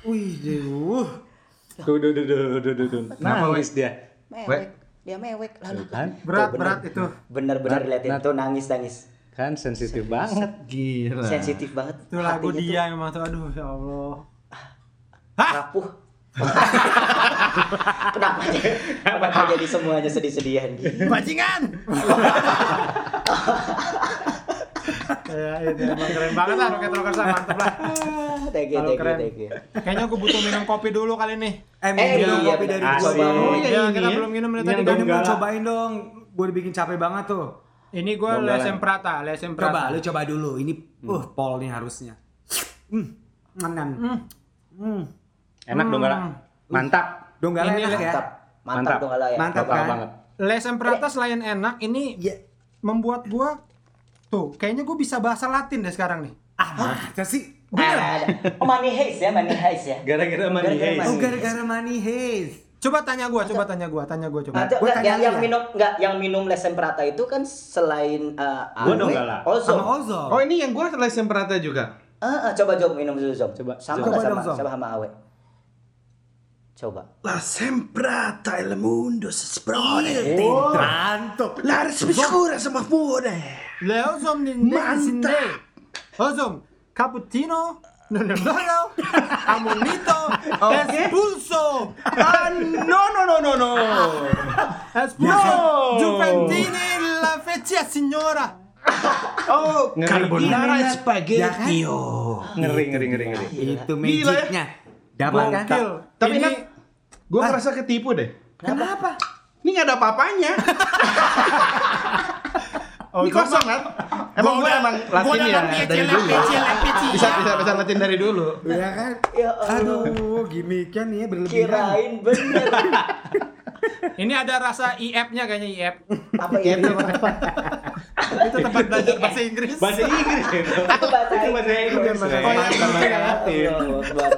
B: Wih, deuh.
D: Duh, duh, duh, duh, duh, duh, duh. Nangis dia.
C: Mewek. Dia mewek lalu.
D: Kan?
A: Berat, berat itu.
C: Bener-bener
D: Nat,
C: liatin tuh nangis nangis.
D: Kan sensitif banget.
E: Gila.
C: Sensitif banget.
A: Itu lagu
C: Hatinya tuh
A: dia memang tuh. Aduh, ya Allah.
C: rapuh. Kenapa jadi, kenapa jadi semuanya sedih-sedihan gitu?
A: Bajingan! ya, itu emang keren banget lah Rocket Rockers lah, mantep lah.
C: Thank you, thank you,
A: keren.
C: thank you.
A: Kayaknya gue butuh minum kopi dulu kali nih.
B: Eh,
C: Eh,
B: minum
C: iya,
B: kopi dari gua.
D: Oh,
A: Ya,
E: iya,
A: kita
E: ini.
A: belum minum dari
D: Ini
A: tadi.
B: Ini
A: minum.
B: mau cobain dong. Gue dibikin capek banget tuh.
A: Ini gue
D: Donggala.
A: lesem prata, lesem prata.
B: Coba, lu coba dulu. Ini uh pol nih harusnya. Hmm. Nganan. Hmm.
D: Enak dong, Gala? Mantap.
B: Donggala
A: Ini
B: enak ya.
C: Mantap, mantap,
D: Mantap.
C: dong kalau ya.
B: Mantap
D: Mantap
B: kan?
D: banget.
A: Lesem prata selain enak, ini
B: Iya.
A: membuat gua tuh kayaknya gue bisa bahasa Latin deh sekarang nih.
B: Ah, masa sih?
C: Ah, ada. Oh, money haze ya, money haze ya.
D: Gara-gara money
C: Gara-gara
D: haze.
C: money
B: Oh, gara-gara money haze.
A: Coba tanya gua, coba tanya gua, tanya gua coba.
C: Nah,
B: Gua
C: enggak,
B: tanya
C: yang, yang
B: ya.
C: minum enggak yang minum lesem prata itu kan selain uh,
D: Donggala.
C: Ozom.
B: Sama Ozom.
E: Oh ini yang gua lesem perata juga.
C: Ah, ah, coba Jom minum dulu Jom.
D: Coba,
C: Sama
B: coba
C: nggak
B: dong,
C: sama, sama sama Awe. Coba.
K: La semprata il mondo si esplode.
B: Mantap.
K: La respirare sama pure.
A: Le ozom ni
K: Mantap.
A: Ozom, cappuccino, no no no no, amonito, espulso,
E: Ah, no no no no no.
A: espulso, Juventini, la feccia signora.
E: Oh,
D: Ngeri.
E: carbonara
B: Ya
E: spaghetti.
D: Ngeri, ngeri, ngeri, ngeri.
B: Itu
E: Gila ya.
B: magicnya. Dapat kan?
E: Tapi
A: Ini
E: Nat, gua ngerasa ketipu deh.
B: Kenapa?
E: Ini nggak ada apa-apanya.
A: Oh,
E: Ini kosong kan? Emang gue emang latin ya dari dulu. Bisa bisa bisa latin dari dulu.
B: Ya kan?
C: Ya.
B: Aduh, gimmicknya nih ya berlebihan.
C: Kirain bener.
A: Ini ada rasa IF-nya kayaknya IF.
C: Apa ya?
A: Itu tempat belajar bahasa Inggris.
D: Bahasa Inggris itu.
C: Itu bahasa
D: Itu bahasa Inggris.
A: Bahasa. Inggris.
D: Bahasa Latin.
C: Allah Akbar.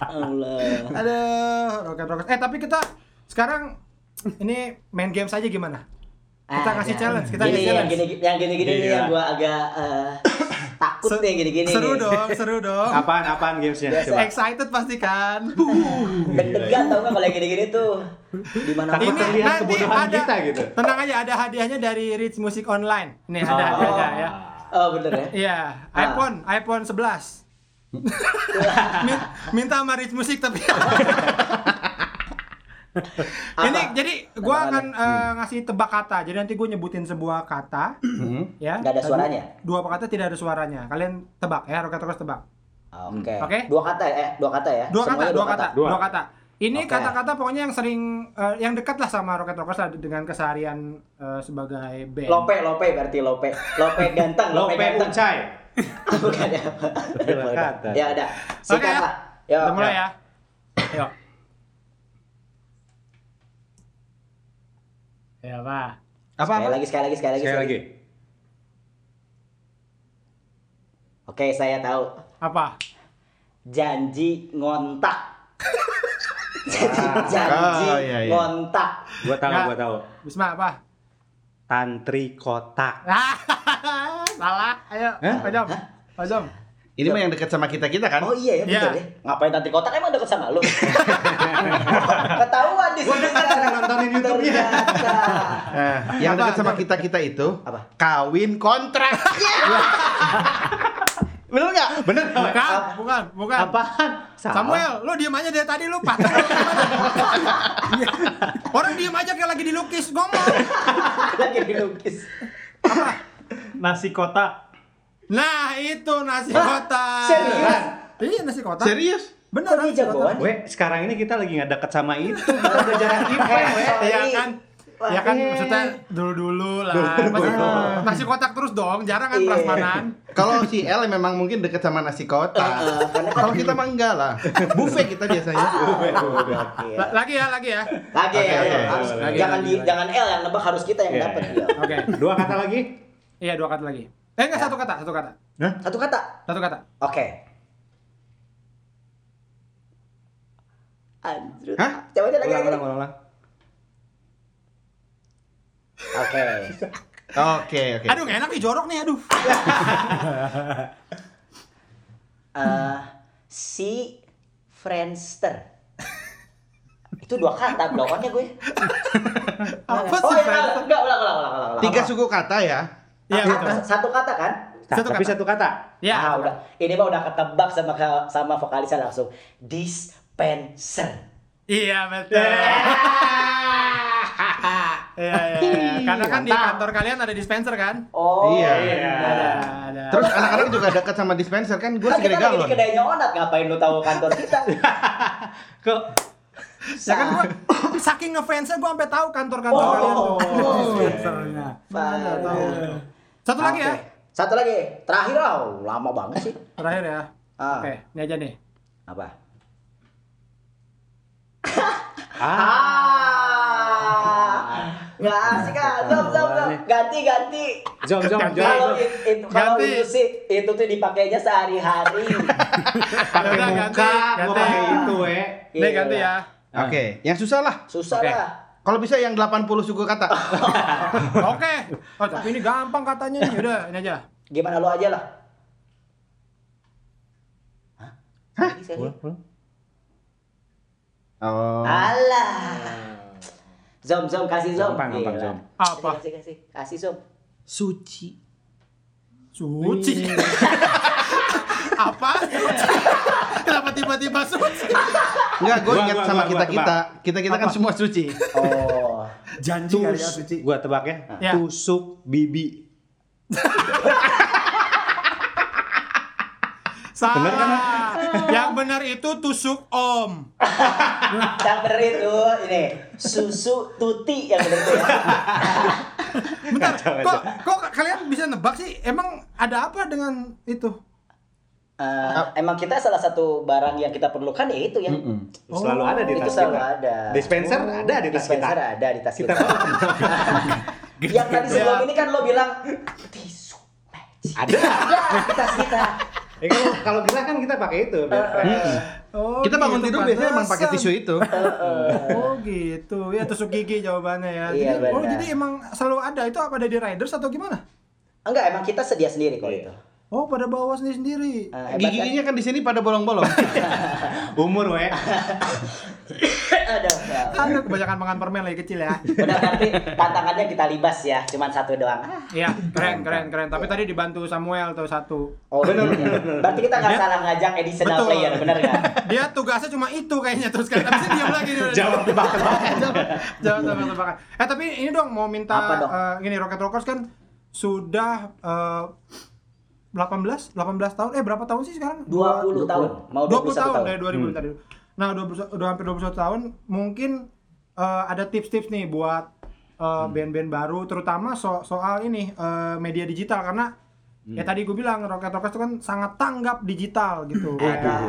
C: Allah.
A: Aduh, roket roket. Eh tapi kita sekarang ini main game saja gimana? Kita
C: Ah,
A: kasih
C: ya.
A: challenge, kita
C: Gini,
A: kasih
C: yang
A: challenge.
C: gini yang gini gini nih
D: Iya.
C: yang gua agak eh, takut
A: Se-
C: nih gini gini.
A: Seru
C: nih.
A: dong, seru dong.
D: Apaan, apaan gamesnya?
C: Biasa.
D: Coba.
A: Excited pasti kan.
C: Deg-degan tau nggak kalau yang gini gini tuh. Di mana
D: Takut
A: Ini nanti
D: kebodohan
A: ada,
D: kita gitu.
A: tenang aja ada hadiahnya dari Rich Music Online. Nih ada
D: Oh.
A: hadiahnya ya.
C: Oh bener ya.
A: Iya,
C: Ah.
A: iPhone, iPhone 11. Min- Minta sama Rich Music tapi. Ini jadi gua akan eh, ngasih tebak kata. Jadi nanti gue nyebutin sebuah kata, ya.
C: Nggak ada suaranya?
A: Dua kata tidak ada suaranya. Kalian tebak ya, roket roket tebak.
C: Oke.
A: Oke.
C: Dua kata ya, eh dua kata ya.
A: Dua kata,
C: Semuanya
A: dua kata,
D: Dua.
A: dua kata. Ini
C: Oke.
A: kata-kata pokoknya yang sering eh, yang dekat lah sama Rocket Rockers lah dengan keseharian eh, sebagai band.
C: Lope, lope berarti lope. Lope ganteng, lope,
D: Lope
C: ganteng.
D: Ucai.
C: Bukan ya.
D: Dua kata.
C: Ya ada.
A: Oke
C: Sikat
A: ya.
C: Pak. Yo.
A: Kita mulai ya. Ayo. Ya, Pak.
E: Apa
C: Sekali
E: apa?
C: lagi, sekali lagi, sekali lagi.
D: Sekali lagi.
C: Oke, saya tahu.
A: Apa?
C: Janji ngontak. Janji
E: Oh, iya, iya.
C: ngontak.
D: Gua tahu,
A: Nggak.
D: gua tahu.
A: Bisma apa?
D: Tantri kotak.
A: Salah. Ayo,
D: Hah?
A: Pak Jom. Pak Jom.
E: Ini mah yang dekat sama kita kita kan?
C: Oh iya ya,
A: Iya.
C: betul ya. Ngapain nanti kotak emang deket sama lu? Ketahuan di
D: Gua
C: sini.
D: dekat sedang nontonin YouTube-nya.
E: Nah, yang
A: Apa?
E: dekat sama kita kita itu
C: Apa?
E: kawin kontrak. Bener nggak?
D: Bener.
A: Bukan, bukan, bukan.
D: Apaan? Salah.
A: Samuel, lu diem aja dari tadi lu gimana? Iya. Orang diem aja kayak lagi dilukis ngomong.
C: Lagi dilukis.
M: Nasi kotak.
A: Nah, itu nasi kotak.
C: Serius?
A: Iya, nasi kotak.
E: Serius?
A: Bener
C: Kok jagoan?
D: We, sekarang ini kita lagi nggak deket sama itu. Kita udah jarang event, we.
A: Iya kan? Ya kan maksudnya dulu-dulu lah. Masih, nasi kotak terus dong, jarang kan
C: Iya.
A: prasmanan.
E: Kalau si L memang mungkin dekat sama nasi kotak.
C: Karena kan
E: Kalau kita mah enggak lah. Buffet kita biasanya.
A: La- Lagi ya, lagi ya.
C: Lagi ya,
E: oke.
C: harus
A: Lagi,
C: jangan
A: lagi,
C: di
A: lagi.
C: jangan L yang nebak harus kita yang
D: Iya,
C: dapat
D: iya.
C: dia.
A: Oke.
D: Dua kata lagi.
A: Iya, dua kata lagi. Eh, enggak satu kata, satu kata.
C: Satu kata.
A: Satu kata.
C: Oke. Anjir.
E: Hah?
C: Coba aja lagi
D: Ulang,
C: lagi.
D: ulang, ulang, ulang.
C: Oke.
E: Oke, oke.
A: Aduh, enak nih jorok nih, aduh.
C: Eh, si Friendster. Itu dua kata blokannya gue.
A: Apa
C: oh,
A: sih,
C: iya,
A: Friendster?
C: enggak, ulang, ulang, ulang, ulang. ulang.
E: Tiga suku kata ya.
A: Iya,
C: Ah,
A: betul.
C: Satu kata kan?
D: Nah,
A: Satu
D: tapi
A: kata.
D: satu kata.
A: Ya,
C: ah, udah. Ini mah udah ketebak sama sama vokalisnya langsung. Dispenser.
A: Iya, betul. Iya, iya, iya. Karena kan di kantor kalian ada dispenser kan?
C: Oh,
E: Iya.
A: Ada, ada.
E: Terus anak-anak juga dekat sama dispenser kan gue segede
C: kita lagi di
E: galon.
C: kedainya Onat, ngapain lu tahu kantor kita?
D: Kok
A: Ya kan gua saking ngefansnya gua sampai tahu kantor-kantor
C: Oh.
A: kalian tuh. Dispensernya.
C: Fine.
A: Satu lagi ya.
C: Satu lagi. Terakhir oh, lama banget sih.
A: Terakhir ya.
C: Ah.
A: Oke, ini aja nih.
C: Apa?
D: ah,
C: Nggak asik ah. Zom, zom, zom. Ganti, ganti.
D: jom jom jom.
C: Kalau it- itu kalau
A: Ganti.
C: itu sih itu tuh dipakainya sehari-hari.
D: Pakai
A: Udah,
D: muka,
A: ganti, ganti.
D: itu, we.
A: Nih ganti ya.
E: Oke, yang susah lah.
C: Susah
A: Oke.
C: lah.
E: Kalau bisa yang 80 suku kata.
A: Oke. Oh, tapi ini gampang katanya nih. Udah, ini aja.
C: Gimana lu aja lah. Hah? Sekali.
E: Oh.
C: Alah. Zom, zom, kasih zom.
D: Gampang, gampang. Zom.
A: Apa?
C: Kasih, kasih, kasih zom.
E: Suci.
A: Suci. Apa? Suci? Tiba-tiba suci?
E: Enggak, gue
D: Gua,
E: ingat
D: gua,
E: sama kita-kita. Kita-kita kan
A: Apa?
E: semua suci.
C: Oh.
A: Janji kali ya suci.
D: Gua tebak ya.
A: Ya.
D: Tusuk bibi.
A: Salah. Yang benar itu tusuk om.
C: Yang bener itu ini susu tuti yang bener itu ya.
A: Bentar, kok kok kalian bisa nebak sih? Emang ada apa dengan itu?
C: Eh, emang kita salah satu barang yang kita perlukan ya itu ya.
D: Selalu ada di
C: itu
D: tas
C: selalu
D: kita.
C: ada.
D: Dispenser ada di tas
C: Dispenser
D: kita.
C: ada di tas
D: Kita
C: kita. yang tadi sebelum ini kan lo bilang tisu magic.
D: Ada.
C: Ada di tas kita.
D: Ya, kalau kalau kita kan kita pakai itu. biar fresh.
A: Oh,
E: Kita bangun
A: gitu,
E: tidur biasanya emang pakai tisu itu.
A: Oh gitu, ya tusuk gigi jawabannya ya.
C: Iya,
A: jadi, oh
C: benar.
A: jadi emang selalu ada itu apa ada di riders atau gimana?
C: Enggak, emang kita sedia sendiri kok itu.
A: Oh pada bawa sendiri sendiri.
C: Eh, hebat kan?
E: Kan di sini pada bolong-bolong.
D: Umur, we.
C: Aduh, ya.
A: Aduh kebanyakan makan permen lagi kecil ya.
C: Udah nanti tantangannya kita libas ya, cuman satu doang. Ah,
A: Iya keren keren keren. Tapi tadi dibantu Samuel tuh satu.
C: Oh benar Berarti kita nggak salah ngajak additional
A: Betul.
C: player, bener nggak?
A: Dia tugasnya cuma itu kayaknya terus kan. Habis itu diam lagi dia.
D: Jawab tebak-tebakan.
A: Jawab tebak-tebakan. Eh tapi ini dong mau minta
C: Apa dong?
A: eh, gini Rocket Rockers kan sudah eh, 18 18 tahun eh berapa tahun sih sekarang?
C: 20 tahun, mau
A: 20
C: 21
A: tahun,
C: tahun.
A: dari 2000 tadi. Nah, udah udah hampir 21 tahun, mungkin eh, ada tips-tips nih buat eh, band-band baru terutama so- soal ini eh, media digital karena ya tadi gue bilang Rocket Rockers itu kan sangat tanggap digital gitu. Kayak
C: Edan.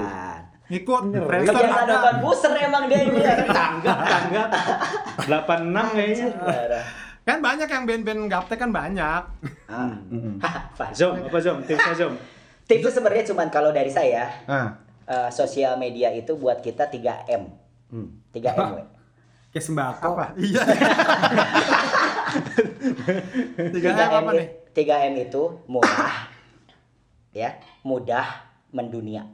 A: Ikut Friendster ada.
C: nonton booster emang dia ini. ya.
D: Tanggap, tanggap. 86 kayaknya.
A: Kan banyak yang band-band gaptek kan banyak.
C: Ah.
D: Zoom, apa Zoom? Tipsnya Zoom.
C: Tipsnya sebenarnya cuman kalau dari saya,
E: Ah.
C: eh, sosial media itu buat kita 3M. 3M. we.
B: Kayak sembako.
A: Apa? Iya. 3M
C: 3M,
A: apa nih?
C: i- 3M itu murah, ya, mudah, mendunia.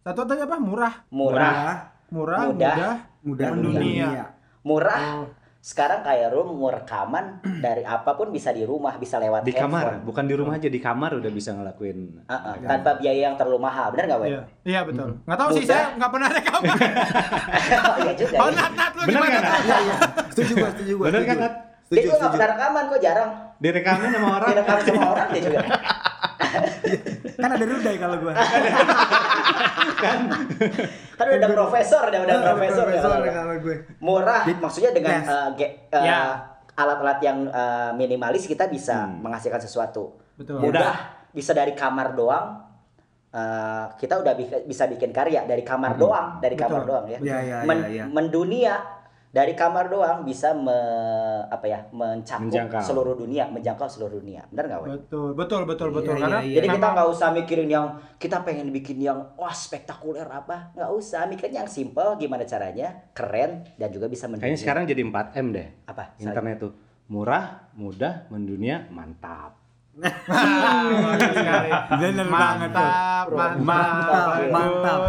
A: Satu tadi apa? Murah.
C: Murah,
A: Murah,
C: Mudah.
A: mudah,
B: Mudah
A: mendunia.
C: murah. Sekarang kayak room mau rekaman dari apa pun bisa di rumah, bisa lewat
D: Di kamar,
C: handphone.
D: bukan di rumah aja di kamar udah bisa ngelakuin.
C: Ah, ah, tanpa biaya yang terlalu mahal, benar nggak, Wen?
A: Iya, iya betul. Nggak tahu sih saya nggak pernah rekaman.
C: Oh, iya juga.
A: Oh. Nat, Nat, lu
D: Bener
A: gimana?
D: nggak, Nat?
B: Iya, iya. Setuju gua, setuju gua.
D: Bener
B: setuju.
D: kan, Nat?
C: Dia
B: Setuju,
C: juga nggak
B: setuju.
C: pernah rekaman kok, jarang.
D: Direkamin sama orang.
C: Direkam sama orang dia juga.
B: Kan ada rudai kalau gua.
C: Kan udah ada profesor, udah udah profesor, ya.
B: Profesor
C: kalau-
B: kalau gue.
C: Murah, maksudnya dengan
B: Yes.
C: eh, ge- eh,
A: Ya.
C: alat-alat yang eh, minimalis kita bisa
D: Hmm.
C: menghasilkan sesuatu.
A: Betul.
C: Mudah, bisa dari kamar doang. eh, kita udah bi- bisa bikin karya dari kamar doang, dari kamar
A: Betul.
C: doang ya.
B: Iya, iya,
C: Men-
B: iya, iya.
C: Mendunia dari kamar doang bisa me- apa ya mencakup
D: Menjangkau.
C: seluruh dunia, menjangkau seluruh dunia. Benar nggak?
A: Betul, betul, betul, betul.
B: Iya,
A: Karena
B: iya,
C: Jadi kita nggak usah mikirin yang kita pengen bikin yang wah spektakuler apa, nggak usah mikirin yang simple gimana caranya keren dan juga bisa mendunia.
D: Kayaknya sekarang jadi 4M deh.
C: apa?
D: Internet tuh murah, mudah, mendunia, mantap.
B: Bener banget tuh.
A: Mantap, mantap,
B: Mantap.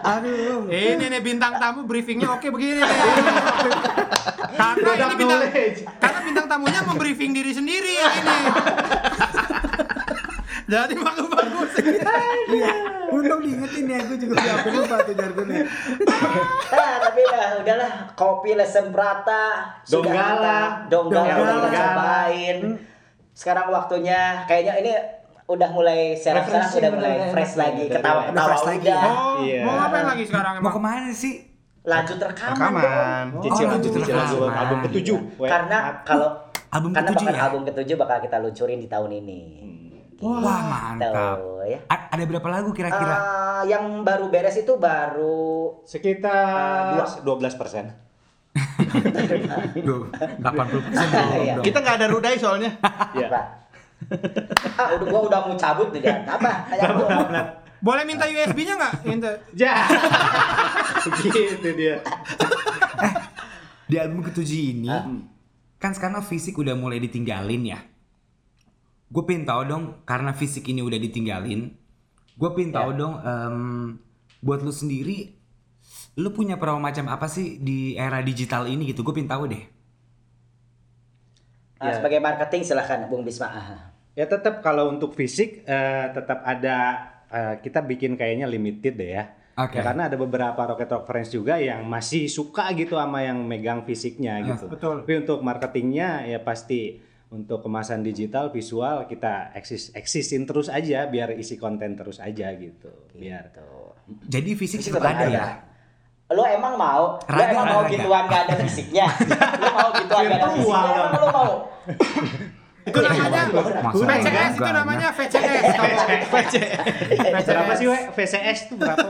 B: Aduh.
A: Ini nih bintang tamu briefingnya oke begini nih. karena ini bintang, karena bintang tamunya membriefing diri sendiri yang ini. Jadi bagus bagus.
B: Iya. Untung diingetin ya, gue juga udah lupa tuh jargonnya.
C: Ah, tapi dah udahlah kopi lesem prata
D: Donggala.
C: donggala udah kita
D: Donggala.
C: Sekarang waktunya kayaknya ini udah mulai
D: Refreshing,
C: udah mulai
D: bener,
C: fresh lagi
D: Udah
C: ketawa
B: Udah
C: ketawa
B: fresh lagi
C: udah
B: ya.
A: Oh,
D: Iya.
A: mau ngapain lagi sekarang
B: Mau
A: emang?
B: ke mana sih?
C: lanjut rekaman,
E: Rekaman.
D: Cicil
B: Oh,
D: lanjut
B: rekaman.
D: album ketujuh. Weh.
C: karena kalau
B: Album
C: karena
B: ketujuh
C: bakal
B: ya?
C: album ketujuh bakal kita luncurin di tahun ini.
B: Wah, mantap.
C: Tuh, ya.
B: A- ada berapa lagu kira-kira?
C: Ah, yang baru beres itu baru
D: sekitar
C: Ah,
D: 12 persen.
B: Duh, 80 persen
C: Iya.
E: Kita nggak ada rudai soalnya.
D: Iya.
C: Ah, udah gua udah mau cabut nih dia. Apa? Tanya gua.
A: Boleh minta USB-nya nggak? Minta.
D: Ja. Begitu dia.
B: Di album ketujuh ini,
C: Ah.
B: kan sekarang fisik udah mulai ditinggalin ya. Gue pengen tahu dong, karena fisik ini udah ditinggalin, gue pengen tahu dong, em, buat lu sendiri, lu punya peran macam apa sih di era digital ini gitu? Gue pengen tahu deh.
C: Ah,
D: Ya.
C: sebagai marketing silahkan Bung Bisma. Ah.
D: Ya tetap kalau untuk fisik eh, tetap ada eh, kita bikin kayaknya limited deh ya.
B: Oke.
D: Ya, karena ada beberapa Rocket Rock Friends juga yang masih suka gitu sama yang megang fisiknya gitu.
A: betul.
D: Tapi untuk marketingnya ya pasti untuk kemasan digital visual kita eksis eksisin terus aja biar isi konten terus aja gitu. Biar
B: Jadi fisik
C: Fisik
B: tetap ada. ya.
C: Lu emang mau? Lu
B: Raga,
C: emang mau
B: raga.
C: gituan gak ada fisiknya? Lu mau gituan gak ada fisiknya? Emang lu mau?
A: Itu namanya
B: Maksudnya
A: VCS itu namanya VCS. Kalau
D: berapa sih we? VCS tuh berapa?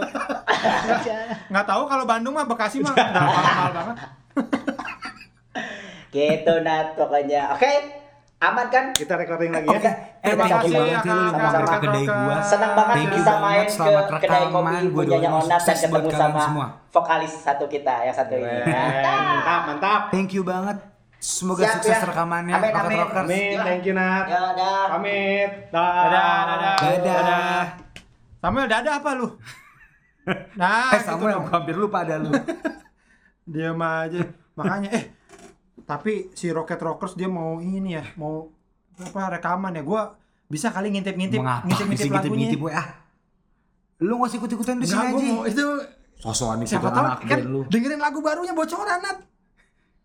A: nggak tahu kalau Bandung mah Bekasi mah nggak mahal banget.
C: Gitu Nat pokoknya. Oke? Aman kan?
D: Kita recording lagi
B: Oke,
D: ya.
B: eh
A: Terima kasih
B: banget
A: ya,
B: ya
A: Kak,
B: ke kedai gua.
C: Senang banget
B: Thank
C: bisa
B: banget,
C: main ke kedai kopi punyanya Onat dan ketemu sama
B: semua.
C: vokalis satu kita yang satu ini.
D: Eh, mantap, mantap.
B: Thank you banget. Semoga
C: Siap,
B: sukses
C: ya.
B: rekamannya.
C: Amin, amin.
B: Rockers.
D: Amin, thank you Nat.
C: Ya udah.
D: Pamit.
A: Dadah, dadah.
B: Dadah.
A: Samuel dadah apa lu? Nah,
B: Eh
A: gitu
B: Samuel, hampir lupa ada lu.
A: Diam aja. Makanya eh tapi si Rocket Rockers dia mau ini ya, mau apa rekaman ya. Gua bisa kali ngintip-ngintip ngintip-ngintip lagunya.
B: ngintip-ngintip gue ah? Lu gak usah ikut-ikutan di sini aja.
A: mau itu
B: Sosokan
A: tahu
B: anak
A: kan
B: lu.
A: dengerin lagu barunya bocoran Nat.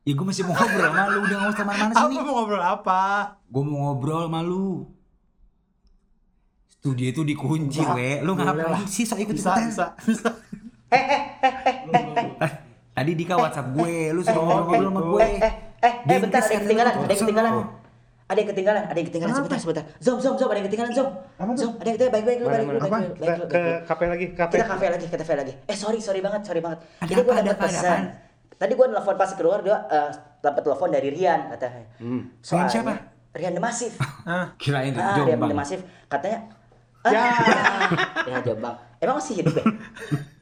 B: Ya gue masih mau ngobrol sama lu, udah gak usah mana-mana
A: Apa
B: sini.
A: mau ngobrol apa?
B: Gue mau ngobrol sama lu. Studio itu dikunci, we. Lu ngapain sih sok
A: Bisa,
B: ikut-ikutan?
A: bisa, bisa.
B: Tadi Dika WhatsApp gue, lu suruh ngobrol-ngobrol sama gue.
C: Eh, eh, eh,
B: Dia
C: bentar, ada yang ketinggalan, ada yang ketinggalan. Ada yang ketinggalan, ada yang ketinggalan sebentar, sebentar. Zoom, zoom, zoom, ada yang ketinggalan, zoom. Zoom, ada yang ketinggalan, baik, baik, lu, baik, lu, baik, baik,
D: ke kafe lagi, kafe.
C: Kita kafe lagi, kita kafe lagi. Eh, sorry, sorry banget, sorry banget.
B: Ada
C: Jadi
B: ada
C: dapat
B: apa, ada
C: pesan. tadi gue nelfon pas keluar dia eh, dapat telepon dari Rian katanya
B: Rian
C: Soalnya-
B: siapa?
C: Rian The Massive
B: Kirain dari
C: ah Rian
B: Jombang.
C: The Massive katanya ah, Rian Jombang emang masih hidup ya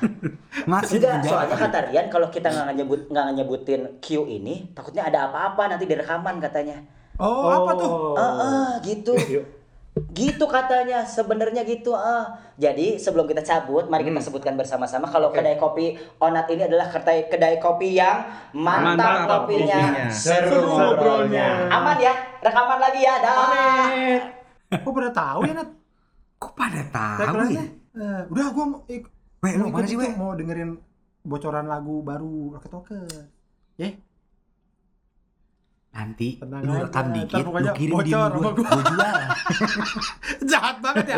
B: Masih
C: Enggak, soalnya
B: penjara.
C: kata Rian kalau kita nggak nyebut nggak nyebutin Q ini, takutnya ada apa-apa nanti di rekaman katanya.
A: Oh, apa tuh?
C: Ah, ah, gitu. gitu katanya, sebenarnya gitu. Ah. Jadi sebelum kita cabut, mari kita sebutkan bersama-sama kalau kedai kopi Onat ini adalah kedai kedai kopi yang mantap,
E: Mantap
C: kopinya,
E: kopinya.
C: seru
E: Seru
C: ngobrolnya. Aman ya, rekaman lagi ya, dah.
A: Kok pada tahu ya, Nat?
B: Kok pada tahu ya?
A: Eh, udah gua ik-
B: Weh, lu
A: mau
B: mana sih, Weh?
A: mau dengerin bocoran lagu baru Rocket Rocket. Ya,
B: Nanti
A: Tenang
B: lu
A: aja,
B: rekam
A: ntar
B: dikit, lu kirim di gua.
A: gua
B: jual.
A: jahat banget ya.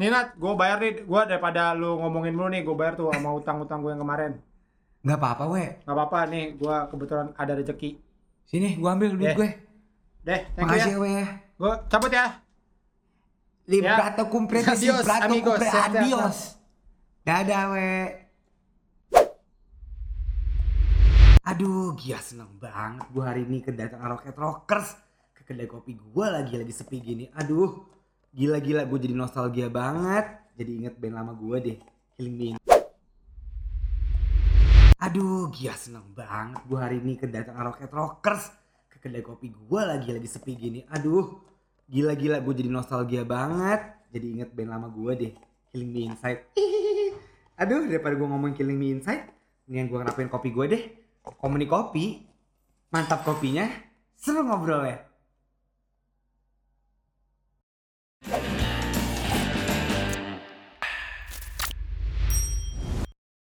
A: Nih Nat, gua bayar nih, gua daripada lu ngomongin dulu nih, gua bayar tuh sama utang-utang gua yang kemarin.
B: Nggak apa-apa, weh.
A: Gak apa-apa nih, gua kebetulan ada rezeki.
B: Sini, gua ambil duit
A: Eh,
B: gue.
A: Deh, thank you
B: Makasih,
A: ya.
B: weh.
A: Gua cabut ya.
B: Librato comprete,
A: Adios,
B: librato compre,
A: Sehat-sehat,
B: adios. Dadah, weh. Aduh, gila seneng banget gua hari ini kedatangan Rocket Rockers ke kedai kopi gua lagi lagi sepi gini. Aduh, gila-gila gue jadi nostalgia banget. Jadi inget band lama gua deh, Killing Me. Aduh, gila seneng banget gua hari ini kedatangan Rocket Rockers ke kedai kopi gua lagi lagi sepi gini. Aduh, gila-gila gue jadi nostalgia banget. Jadi inget band lama gua deh, Killing Me Inside. Aduh, daripada gue ngomong Killing Me Inside, mendingan gue ngerapain kopi gue deh. Komuni kopi, mantap kopinya, seru ngobrol ya.